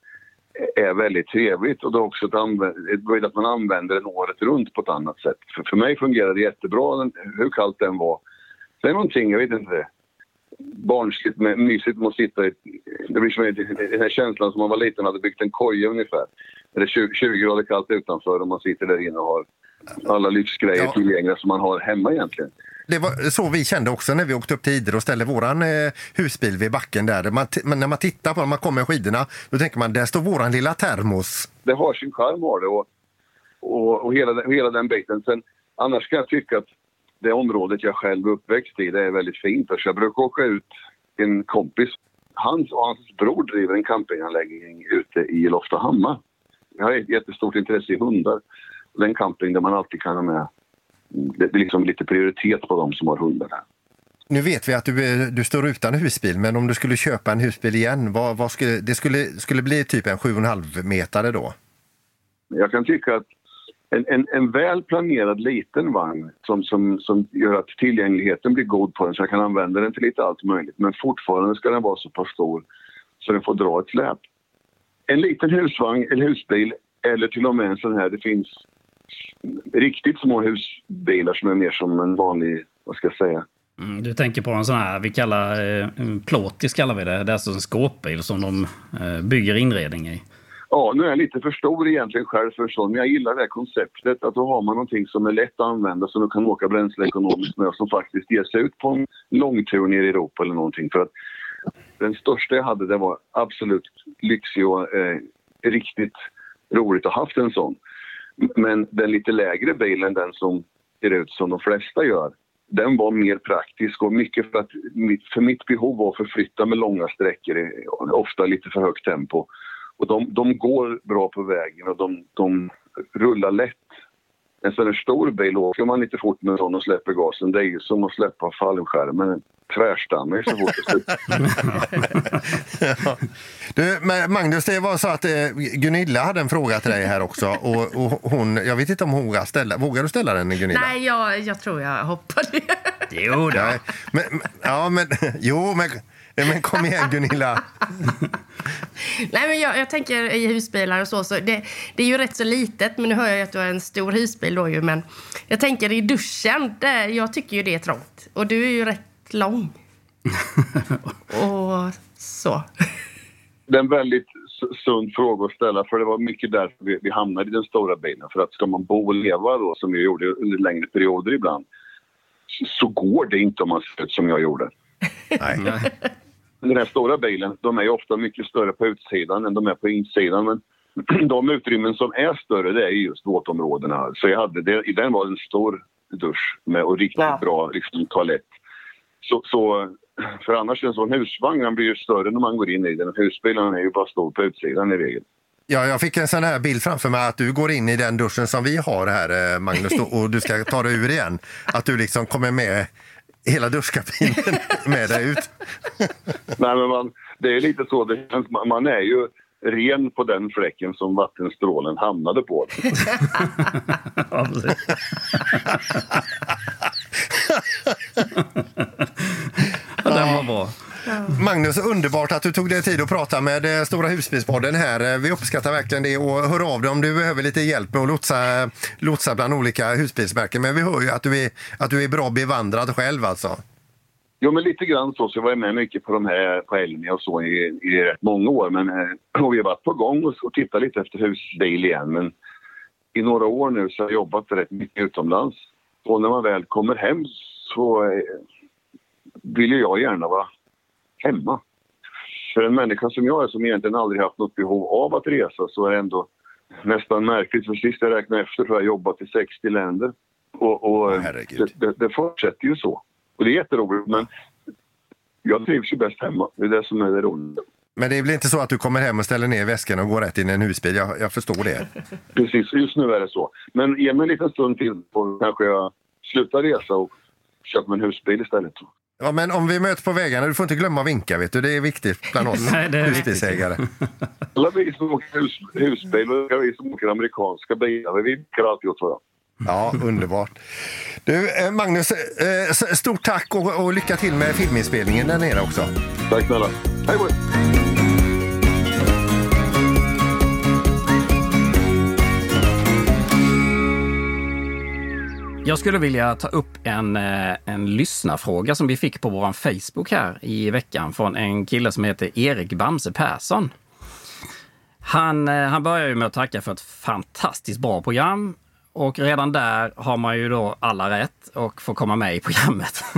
är väldigt trevligt och det är också ett, att man använder den året runt på ett annat sätt. För, för mig fungerar det jättebra hur kallt den var. Det är någonting, jag vet inte, barnsligt med, mysigt med att sitta i... Det blir som den här känslan som man var liten och hade byggt en koja ungefär. Det är 20, 20 grader kallt utanför och man sitter där inne och har alla livsgrejer ja. tillgängliga som man har hemma egentligen. Det var så vi kände också när vi åkte upp till Idre och ställde våran eh, husbil vid backen där. Man, när man tittar på när man kommer med skidorna, då tänker man där står våran lilla termos. Det har sin charm har det och, och, och hela, hela den biten. Sen, annars kan jag tycka att det området jag själv är uppväxt i, det är väldigt fint. Så jag brukar åka ut en kompis. Hans och hans bror driver en campinganläggning ute i Loftahammar. Jag har ett jättestort intresse i hundar. Det är en camping där man alltid kan ha med det är liksom lite prioritet på de som har hundar där. Nu vet vi att du, du står utan husbil, men om du skulle köpa en husbil igen, vad, vad skulle, det skulle, skulle bli typ en 7,5 metare då? Jag kan tycka att en, en, en väl planerad liten vagn som, som, som gör att tillgängligheten blir god på den så jag kan använda den till lite allt möjligt men fortfarande ska den vara så pass stor så den får dra ett släp. En liten husvagn eller husbil eller till och med en sån här, det finns riktigt små husbilar som är mer som en vanlig, vad ska jag säga, Mm, du tänker på en sån här, vi kallar eh, plåtis kallar vi det. Det är alltså en skåpbil som de eh, bygger inredning i. Ja, nu är jag lite för stor egentligen själv för sånt, men jag gillar det här konceptet att då har man någonting som är lätt att använda som du kan åka bränsleekonomiskt med och som faktiskt ger sig ut på en långtur ner i Europa eller någonting. För att den största jag hade, den var absolut lyxig och eh, riktigt roligt att ha haft en sån. Men den lite lägre bilen, den som ser ut som de flesta gör, den var mer praktisk och mycket för att för mitt behov var att förflytta med långa sträckor, eh, ofta lite för högt tempo. Och de, de går bra på vägen och de, de rullar lätt. En sån här stor bil, åker man lite fort med sån och släpper gasen, det är ju som att släppa fallskärmen tvärstannar så fort det ja. du, Magnus, det var så att eh, Gunilla hade en fråga till dig här också. Och, och hon, jag vet inte om hon vågar ställa, vågar du ställa den Gunilla? Nej, jag, jag tror jag hoppar det. Jo då. Men, ja, men, jo, men, men kom igen Gunilla. Nej, men jag, jag, tänker i husbilar och så, så det, det, är ju rätt så litet, men nu hör jag att du har en stor husbil då ju, men jag tänker i duschen, det, jag tycker ju det är trångt. Och du är ju rätt lång. och så. Det är en väldigt sund fråga att ställa för det var mycket därför vi, vi hamnade i den stora bilen. För att ska man bo och leva då som vi gjorde under längre perioder ibland så, så går det inte om man ser ut som jag gjorde. Nej. Den här stora bilen, de är ofta mycket större på utsidan än de är på insidan. Men de utrymmen som är större, det är just våtområdena. Så jag hade det, i den var en stor dusch med och riktigt ja. bra liksom, toalett. Så, så, för annars en sån husvagn blir ju större när man går in i den. Husbilen är ju bara stor på utsidan i regel. Ja, jag fick en sån här bild framför mig att du går in i den duschen som vi har här, eh, Magnus, och du ska ta dig ur igen. Att du liksom kommer med hela duschkabinen med dig ut. Nej, men man, det är lite så. Det känns, man- är ju ren på den fläcken som vattenstrålen hamnade på. Ja, den var bra. Magnus, underbart att du tog dig tid att prata med eh, Stora husbilspodden här. Eh, Vi uppskattar verkligen det och hör av dig om du behöver lite hjälp med att lotsa, lotsa bland olika husbilsmärken. Men vi hör ju att du är, att du är bra bevandrad själv alltså. Jo, men lite grann så. Så jag var med mycket på de här på Elmia och så i, i rätt många år. Men eh, och vi har varit på gång och, och tittat lite efter husbil igen. Men i några år nu så har jag jobbat rätt mycket utomlands. Och när man väl kommer hem så vill ju jag gärna vara hemma. För en människa som jag är som egentligen aldrig haft något behov av att resa så är det ändå nästan märkligt. För sist jag räknade efter så har jag jobbat i 60 länder. Och, och det, det, det fortsätter ju så. Och det är jätteroligt men jag trivs ju bäst hemma. Det är det som är det roliga. Men det blir inte så att du kommer hem och ställer ner väskan och går rätt in i en husbil. Jag, jag förstår det. Precis, just nu är det så. Men ge mig en liten stund till så kanske jag slutar resa och köper mig en husbil istället. Ja, men om vi möts på vägarna, du får inte glömma att vinka. Vet du. Det är viktigt bland oss Nej, det är husbilsägare. Alla vi som åker hus, husbil och vi som åker amerikanska bilar, vi vinkar alltid åt varandra. Ja, underbart. Du, eh, Magnus, eh, stort tack och, och lycka till med filminspelningen där nere också. Tack snälla. Hej då! Jag skulle vilja ta upp en, eh, en lyssnarfråga som vi fick på vår Facebook här i veckan från en kille som heter Erik Bamse Persson. Han, eh, han börjar ju med att tacka för ett fantastiskt bra program. Och redan där har man ju då alla rätt och får komma med i programmet.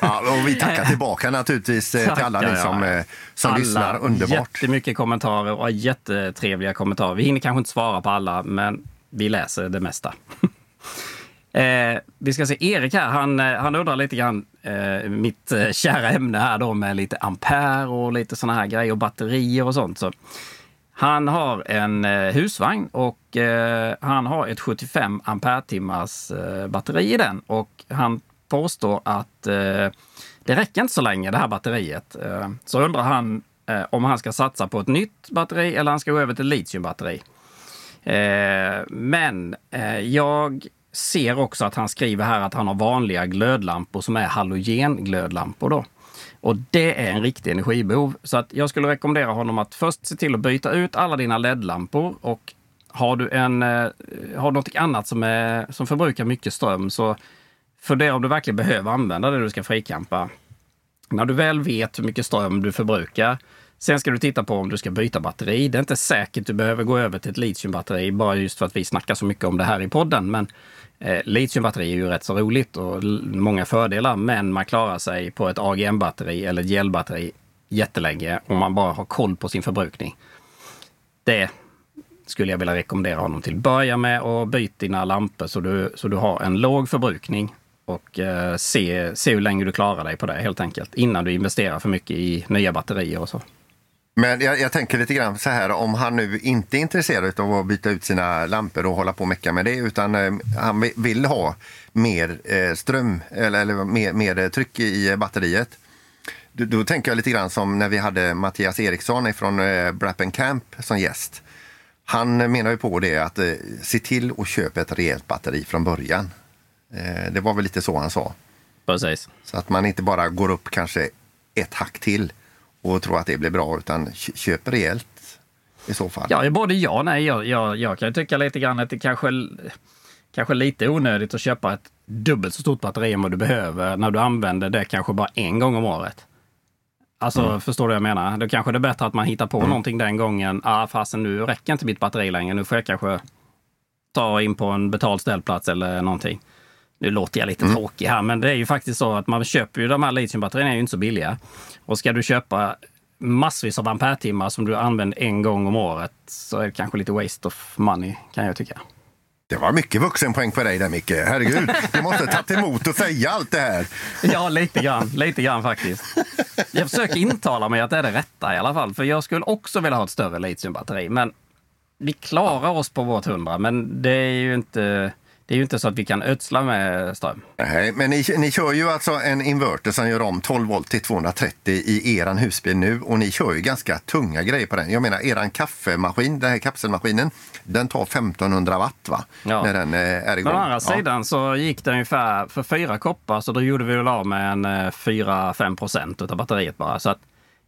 Ja, och vi tackar tillbaka naturligtvis eh, till alla Tackar, ni som, ja. som alla, lyssnar. Underbart. Jättemycket kommentarer och jättetrevliga kommentarer. Vi hinner kanske inte svara på alla, men vi läser det mesta. Eh, vi ska se, Erik här, han, eh, han undrar lite grann eh, mitt eh, kära ämne här då med lite ampere och lite såna här grejer och batterier och sånt. Så han har en eh, husvagn och eh, han har ett 75 ampere-timmars eh, batteri i den och han påstår att eh, det räcker inte så länge det här batteriet. Eh, så undrar han eh, om han ska satsa på ett nytt batteri eller han ska gå över till litiumbatteri. Eh, men eh, jag ser också att han skriver här att han har vanliga glödlampor som är halogenglödlampor. Då. Och det är en riktig energibehov. Så att jag skulle rekommendera honom att först se till att byta ut alla dina LED-lampor och har du, en, eh, har du något annat som, är, som förbrukar mycket ström så fundera om du verkligen behöver använda det du ska frikampa. När du väl vet hur mycket ström du förbrukar, sen ska du titta på om du ska byta batteri. Det är inte säkert du behöver gå över till ett litiumbatteri bara just för att vi snackar så mycket om det här i podden. Men eh, litiumbatteri är ju rätt så roligt och många fördelar. Men man klarar sig på ett AGM-batteri eller ett gelbatteri jättelänge om man bara har koll på sin förbrukning. Det skulle jag vilja rekommendera honom till. Börja med att byta dina lampor så du, så du har en låg förbrukning och eh, se, se hur länge du klarar dig på det helt enkelt. Innan du investerar för mycket i nya batterier och så. Men jag, jag tänker lite grann så här, om han nu inte är intresserad av att byta ut sina lampor och hålla på och mecka med det, utan eh, han vi- vill ha mer eh, ström eller, eller mer, mer tryck i batteriet. Då, då tänker jag lite grann som när vi hade Mattias Eriksson från eh, Brappen Camp som gäst. Han menar ju på det att eh, se till att köpa ett rejält batteri från början. Eh, det var väl lite så han sa. Precis. Så att man inte bara går upp kanske ett hack till och tror att det blir bra, utan kö- köp rejält i så fall. Ja, både ja och nej. Jag, jag, jag kan tycka lite grann att det kanske, kanske lite onödigt att köpa ett dubbelt så stort batteri än vad du behöver när du använder det kanske bara en gång om året. Alltså, Mm. förstår du vad jag menar? Då kanske det är bättre att man hittar på någonting den gången. Ah, fasen nu räcker inte mitt batteri längre. Nu får jag kanske ta in på en betald ställplats eller någonting. Nu låter jag lite Mm. tråkig här, men det är ju faktiskt så att man köper ju de här litiumbatterierna är ju inte så billiga. Och ska du köpa massvis av ampere-timmar som du använder en gång om året så är det kanske lite waste of money kan jag tycka. Det var mycket vuxenpoäng på dig där Micke. Herregud, du måste ha tagit emot och säga allt det här. Ja, lite grann. Lite grann faktiskt. Jag försöker intala mig att det är det rätta i alla fall. För jag skulle också vilja ha ett större litiumbatteri. Men vi klarar oss på vårt 100, men det är ju inte... Det är ju inte så att vi kan ödsla med ström. Nej, men ni, ni kör ju alltså en inverter som gör om 12 volt till 230 i eran husbil nu och ni kör ju ganska tunga grejer på den. Jag menar eran kaffemaskin, den här kapselmaskinen, den tar 1500 watt va? Ja. När den eh, är igång. Å andra Ja. sidan så gick det ungefär för fyra koppar så då gjorde vi väl av med en eh, 4-5 procent av batteriet bara. Så att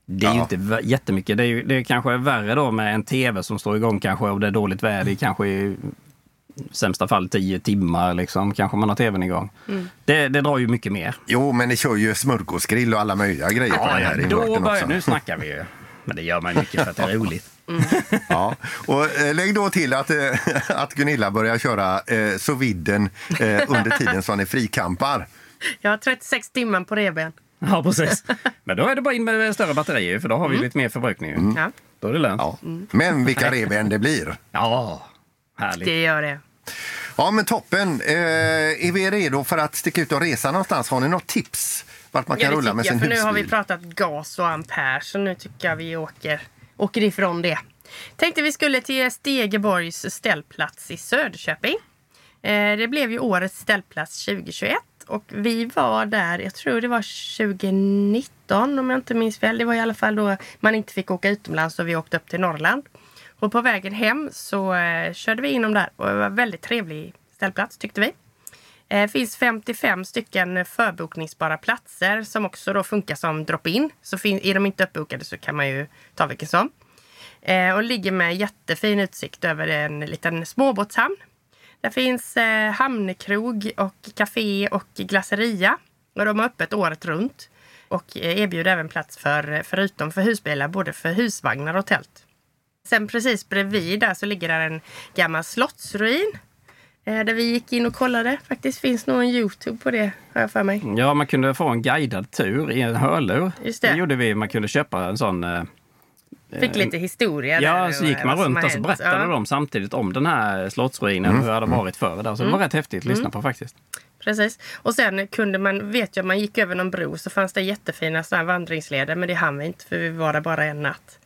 det är ju Ja. inte vä- jättemycket. Det är, ju, det är kanske värre då med en tv som står igång kanske och det är dåligt väder i kanske sämsta fall 10 timmar liksom. Kanske man har tvn igång. Mm. Det, det drar ju mycket mer. Jo, men ni kör ju smörgåsgrill och alla möjliga grejer på den här då börjar, också. nu snackar vi ju. Men det gör man ju mycket för att det är roligt. Ja, och eh, lägg då till att, eh, att Gunilla börjar köra eh, sous viden eh, under tiden som ni frikampar. Jag har 36 timmar på reben. Ja, precis. Men då är det bara in med större batterier för då har vi Mm. lite mer förbrukning. ju. Ja, Då är det lönt. Ja. Men vilka revben det blir. Ja, härligt. det gör det. Ja, men toppen. Eh, är vi redo för att sticka ut och resa någonstans? Har ni något tips vart man kan Ja, rulla med sin jag, för husbil? nu har vi pratat gas och ampere så nu tycker jag vi åker, åker ifrån det. Tänkte vi skulle till Stegeborgs ställplats i Söderköping. Eh, det blev ju årets ställplats 2021 och vi var där, jag tror det var 2019 om jag inte minns fel. Det var i alla fall då man inte fick åka utomlands och vi åkte upp till Norrland. Och på vägen hem så eh, körde vi inom där och det var en väldigt trevlig ställplats tyckte vi. Det finns 55 stycken förbokningsbara platser som också då funkar som drop-in. Så fin- är de inte uppbokade så kan man ju ta vilken som. Eh, och ligger med jättefin utsikt över en liten småbåtshamn. Där finns eh, hamnkrog och café och glasseria. Och de har öppet året runt. Och eh, erbjuder även plats för, förutom för husbilar, både för husvagnar och tält. Sen precis bredvid där så ligger där en gammal slottsruin. Eh, där vi gick in och kollade. Faktiskt finns nog en Youtube på det, har jag för mig. Ja, man kunde få en guidad tur i en hörlur. Just det. gjorde vi. Man kunde köpa en sån... eh, Fick lite historia där. Ja, så och, gick eh, man runt och så berättade Ja. de samtidigt om den här slottsruinen, Mm. hur det hade varit förr. Där. Så det var rätt häftigt att lyssna på faktiskt. Precis. Och sen kunde man, vet jag, man gick över någon bro så fanns det jättefina såna här vandringsleder. Men det hann vi inte för vi var där bara en natt.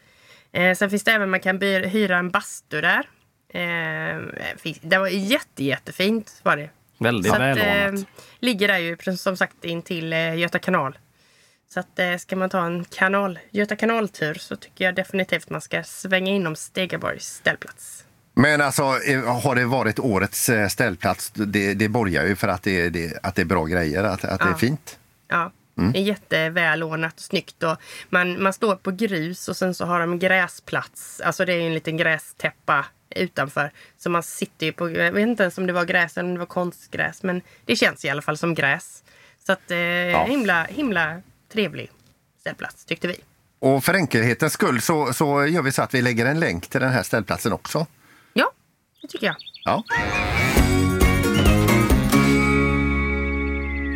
Eh, sen finns det även, man kan by- hyra en bastu där. Eh, finns- det var jätte, jättefint var det. Väldigt Så att, välordnat. eh, ligger där ju precis som sagt in till eh, Göta kanal. Så att eh, ska man ta en kanal, Göta kanaltur så tycker jag definitivt man ska svänga inom Stegaborgs ställplats. Men alltså, eh, har det varit årets eh, ställplats, det, det borgar ju för att det, det, att det är bra grejer, att, att det är Ja. fint. Ja, Mm. det är jättevälordnat och snyggt. Och man, man står på grus och sen så har de gräsplats. Alltså det är en liten grästäppa utanför. Så man sitter ju på, jag vet inte ens om det var gräs eller om det var konstgräs. Men det känns i alla fall som gräs. Så att eh, himla, himla trevlig ställplats tyckte vi. Och för enkelhetens skull så, så gör vi så att vi lägger en länk till den här ställplatsen också. Ja, det tycker jag. Ja.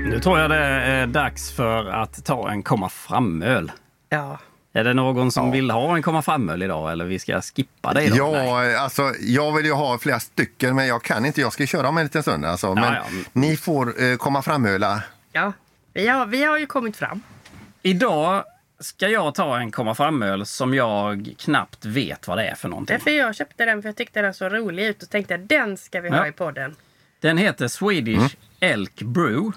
Nu tror jag det är dags för att ta en komma fram-öl. Ja. Är det någon som vill ha en komma fram-öl idag eller vi ska skippa det idag? Nej. Ja, alltså, jag vill ju ha flera stycken men jag kan inte. Jag ska köra om en liten stund. Alltså. Men ja. ni får eh, komma framöla. Ja, vi har, vi har ju kommit fram. Idag ska jag ta en komma fram-öl som jag knappt vet vad det är för någonting. Därför jag köpte den för jag tyckte den såg rolig ut och tänkte den ska vi ha Ja. i podden. Den heter Swedish Elk Brew.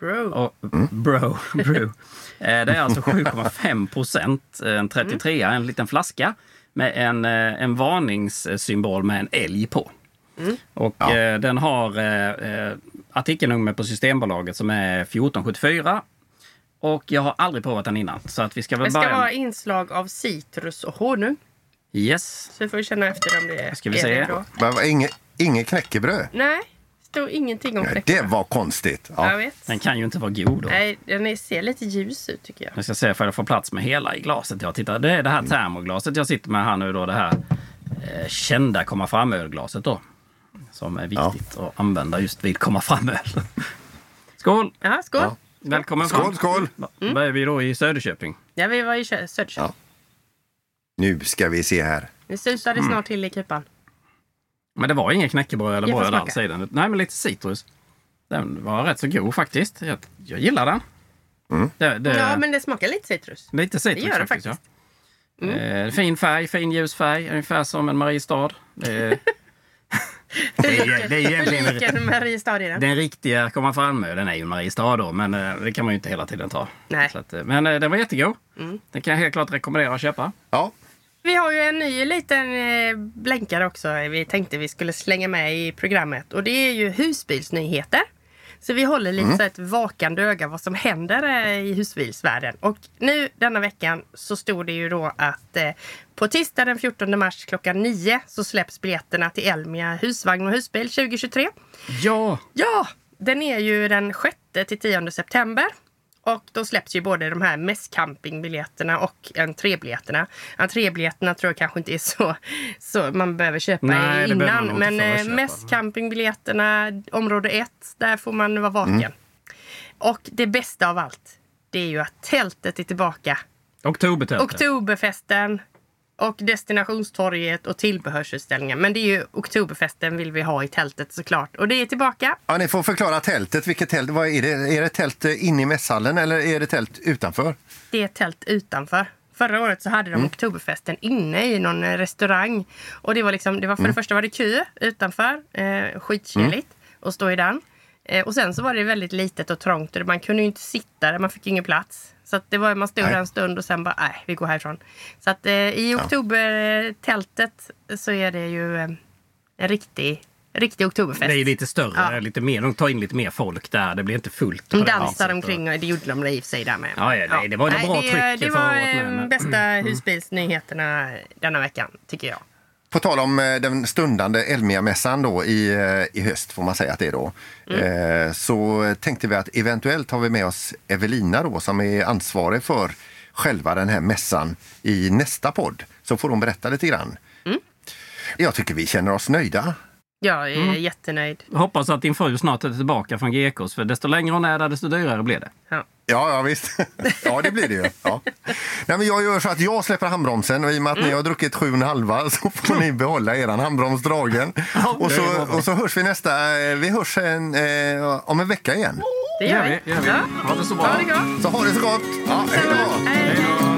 Bro. Och, Bro. brew. Eh, Det är alltså 7,5 procent. En 33 en liten flaska med en, eh, en varningssymbol med en älg på. Och eh, den har eh, eh, artikelnummer på Systembolaget som är 1474. Och jag har aldrig provat den innan. Så att vi ska väl Det ska börja... vara inslag av citrus och honung. Yes. Så vi får känna efter om det Ska vi är se. det. Men Inget, inget knäckebröd? Nej, står ingenting om knäckebröd. det var konstigt. Jag Ja. vet. Den kan ju inte vara god då. Nej, den ser lite ljus ut tycker jag. Jag ska se om jag får plats med hela i glaset. Jag tittar. Det är det här termoglaset jag sitter med här nu då. Det här eh, kända komma fram ölglaset då. Som är viktigt att använda just vid komma fram öl. Skål! Ja, skål. Ja. Välkommen Skål, fram. skål! Mm. Vad är vi då i Söderköping? Ja, vi var i Kö- Söderköping. Nu ska vi se här. Nu susar det Mm. snart till i kupan. Men det var ingen knäckebröd eller bröd alls i den. Nej, men lite citrus. Den var rätt så god faktiskt. Jag, jag gillar den. Det, det, Ja, men det smakar lite citrus. Lite citrus det gör det faktiskt. faktiskt. Mm. Ja. Eh, fin färg, fin ljus färg. Ungefär som en Mariestad. Det är, det är, det är egentligen Mariestad är den? den riktiga komma fram med. Den är ju en Mariestad då, men eh, det kan man ju inte hela tiden ta. Nej. Så att, eh, men eh, den var jättegod. Mm. Den kan jag helt klart rekommendera att köpa. Ja, Vi har ju en ny liten eh, blänkare också vi tänkte vi skulle slänga med i programmet. Och det är ju husbilsnyheter. Så vi håller lite så ett vakande öga vad som händer eh, i husbilsvärlden. Och nu denna veckan så stod det ju då att eh, på tisdag den 14 mars klockan 9 så släpps biljetterna till Elmia husvagn och husbil 2023. Ja! Ja, den är ju den 6 till 10 september. Och då släpps ju både de här mässcampingbiljetterna och entrébiljetterna. Entrébiljetterna tror jag kanske inte är så, så man behöver köpa Nej, innan. Men förköpa. eh, mässcampingbiljetterna, område 1, där får man vara vaken. Mm. Och det bästa av allt, det är ju att tältet är tillbaka. Oktobertältet. Oktoberfesten och destinationstorget och tillbehörsutställningen. Men det är ju Oktoberfesten vill vi ha i tältet såklart. Och det är tillbaka. Ja, ni får förklara tältet. Vilket tält? Vad är, det? är det tält eh, inne i mässhallen eller är det tält utanför? Det är tält utanför. Förra året så hade de Oktoberfesten inne i någon eh, restaurang. Och det var liksom, det var för det första var det kö utanför. Eh, skitkyligt att stå i den. Eh, och sen så var det väldigt litet och trångt. Och man kunde ju inte sitta där, man fick ingen plats. Så det var, man stod Nej. där en stund och sen bara, nej, vi går härifrån. Så att eh, i oktobertältet så är det ju eh, en riktig, riktig oktoberfest. Det är lite större, Ja. lite mer, de tar in lite mer folk där. Det blir inte fullt. De dansar omkring och det gjorde de i och för sig där med. Ja, ja, nej, det var ett bra det, tryck Det var med, eh, bästa husbilsnyheterna denna veckan, tycker jag. På tal om eh, den stundande Elmia-mässan då i, eh, i höst, får man säga att det är då, eh, så tänkte vi att eventuellt har vi med oss Evelina då, som är ansvarig för själva den här mässan i nästa podd. Så får hon berätta lite grann. Jag tycker vi känner oss nöjda. Jag är Mm. jättenöjd. Hoppas att din fru snart är tillbaka från GKs, för desto längre hon är där, desto dyrare blir det. Ja. Ja, ja visst. Ja, det blir det ju. Ja. Nej, men jag gör så att jag släpper handbromsen och i och med att ni har druckit sju och en halva så får ni behålla er handbroms dragen. Och så, och så hörs vi nästa, eh, vi hörs en, eh, om en vecka igen. Det gör vi. Det gör vi. Ja. Ha det så bra. Ha det gott. Så ha det så gott! Ja, hej då! Hej då!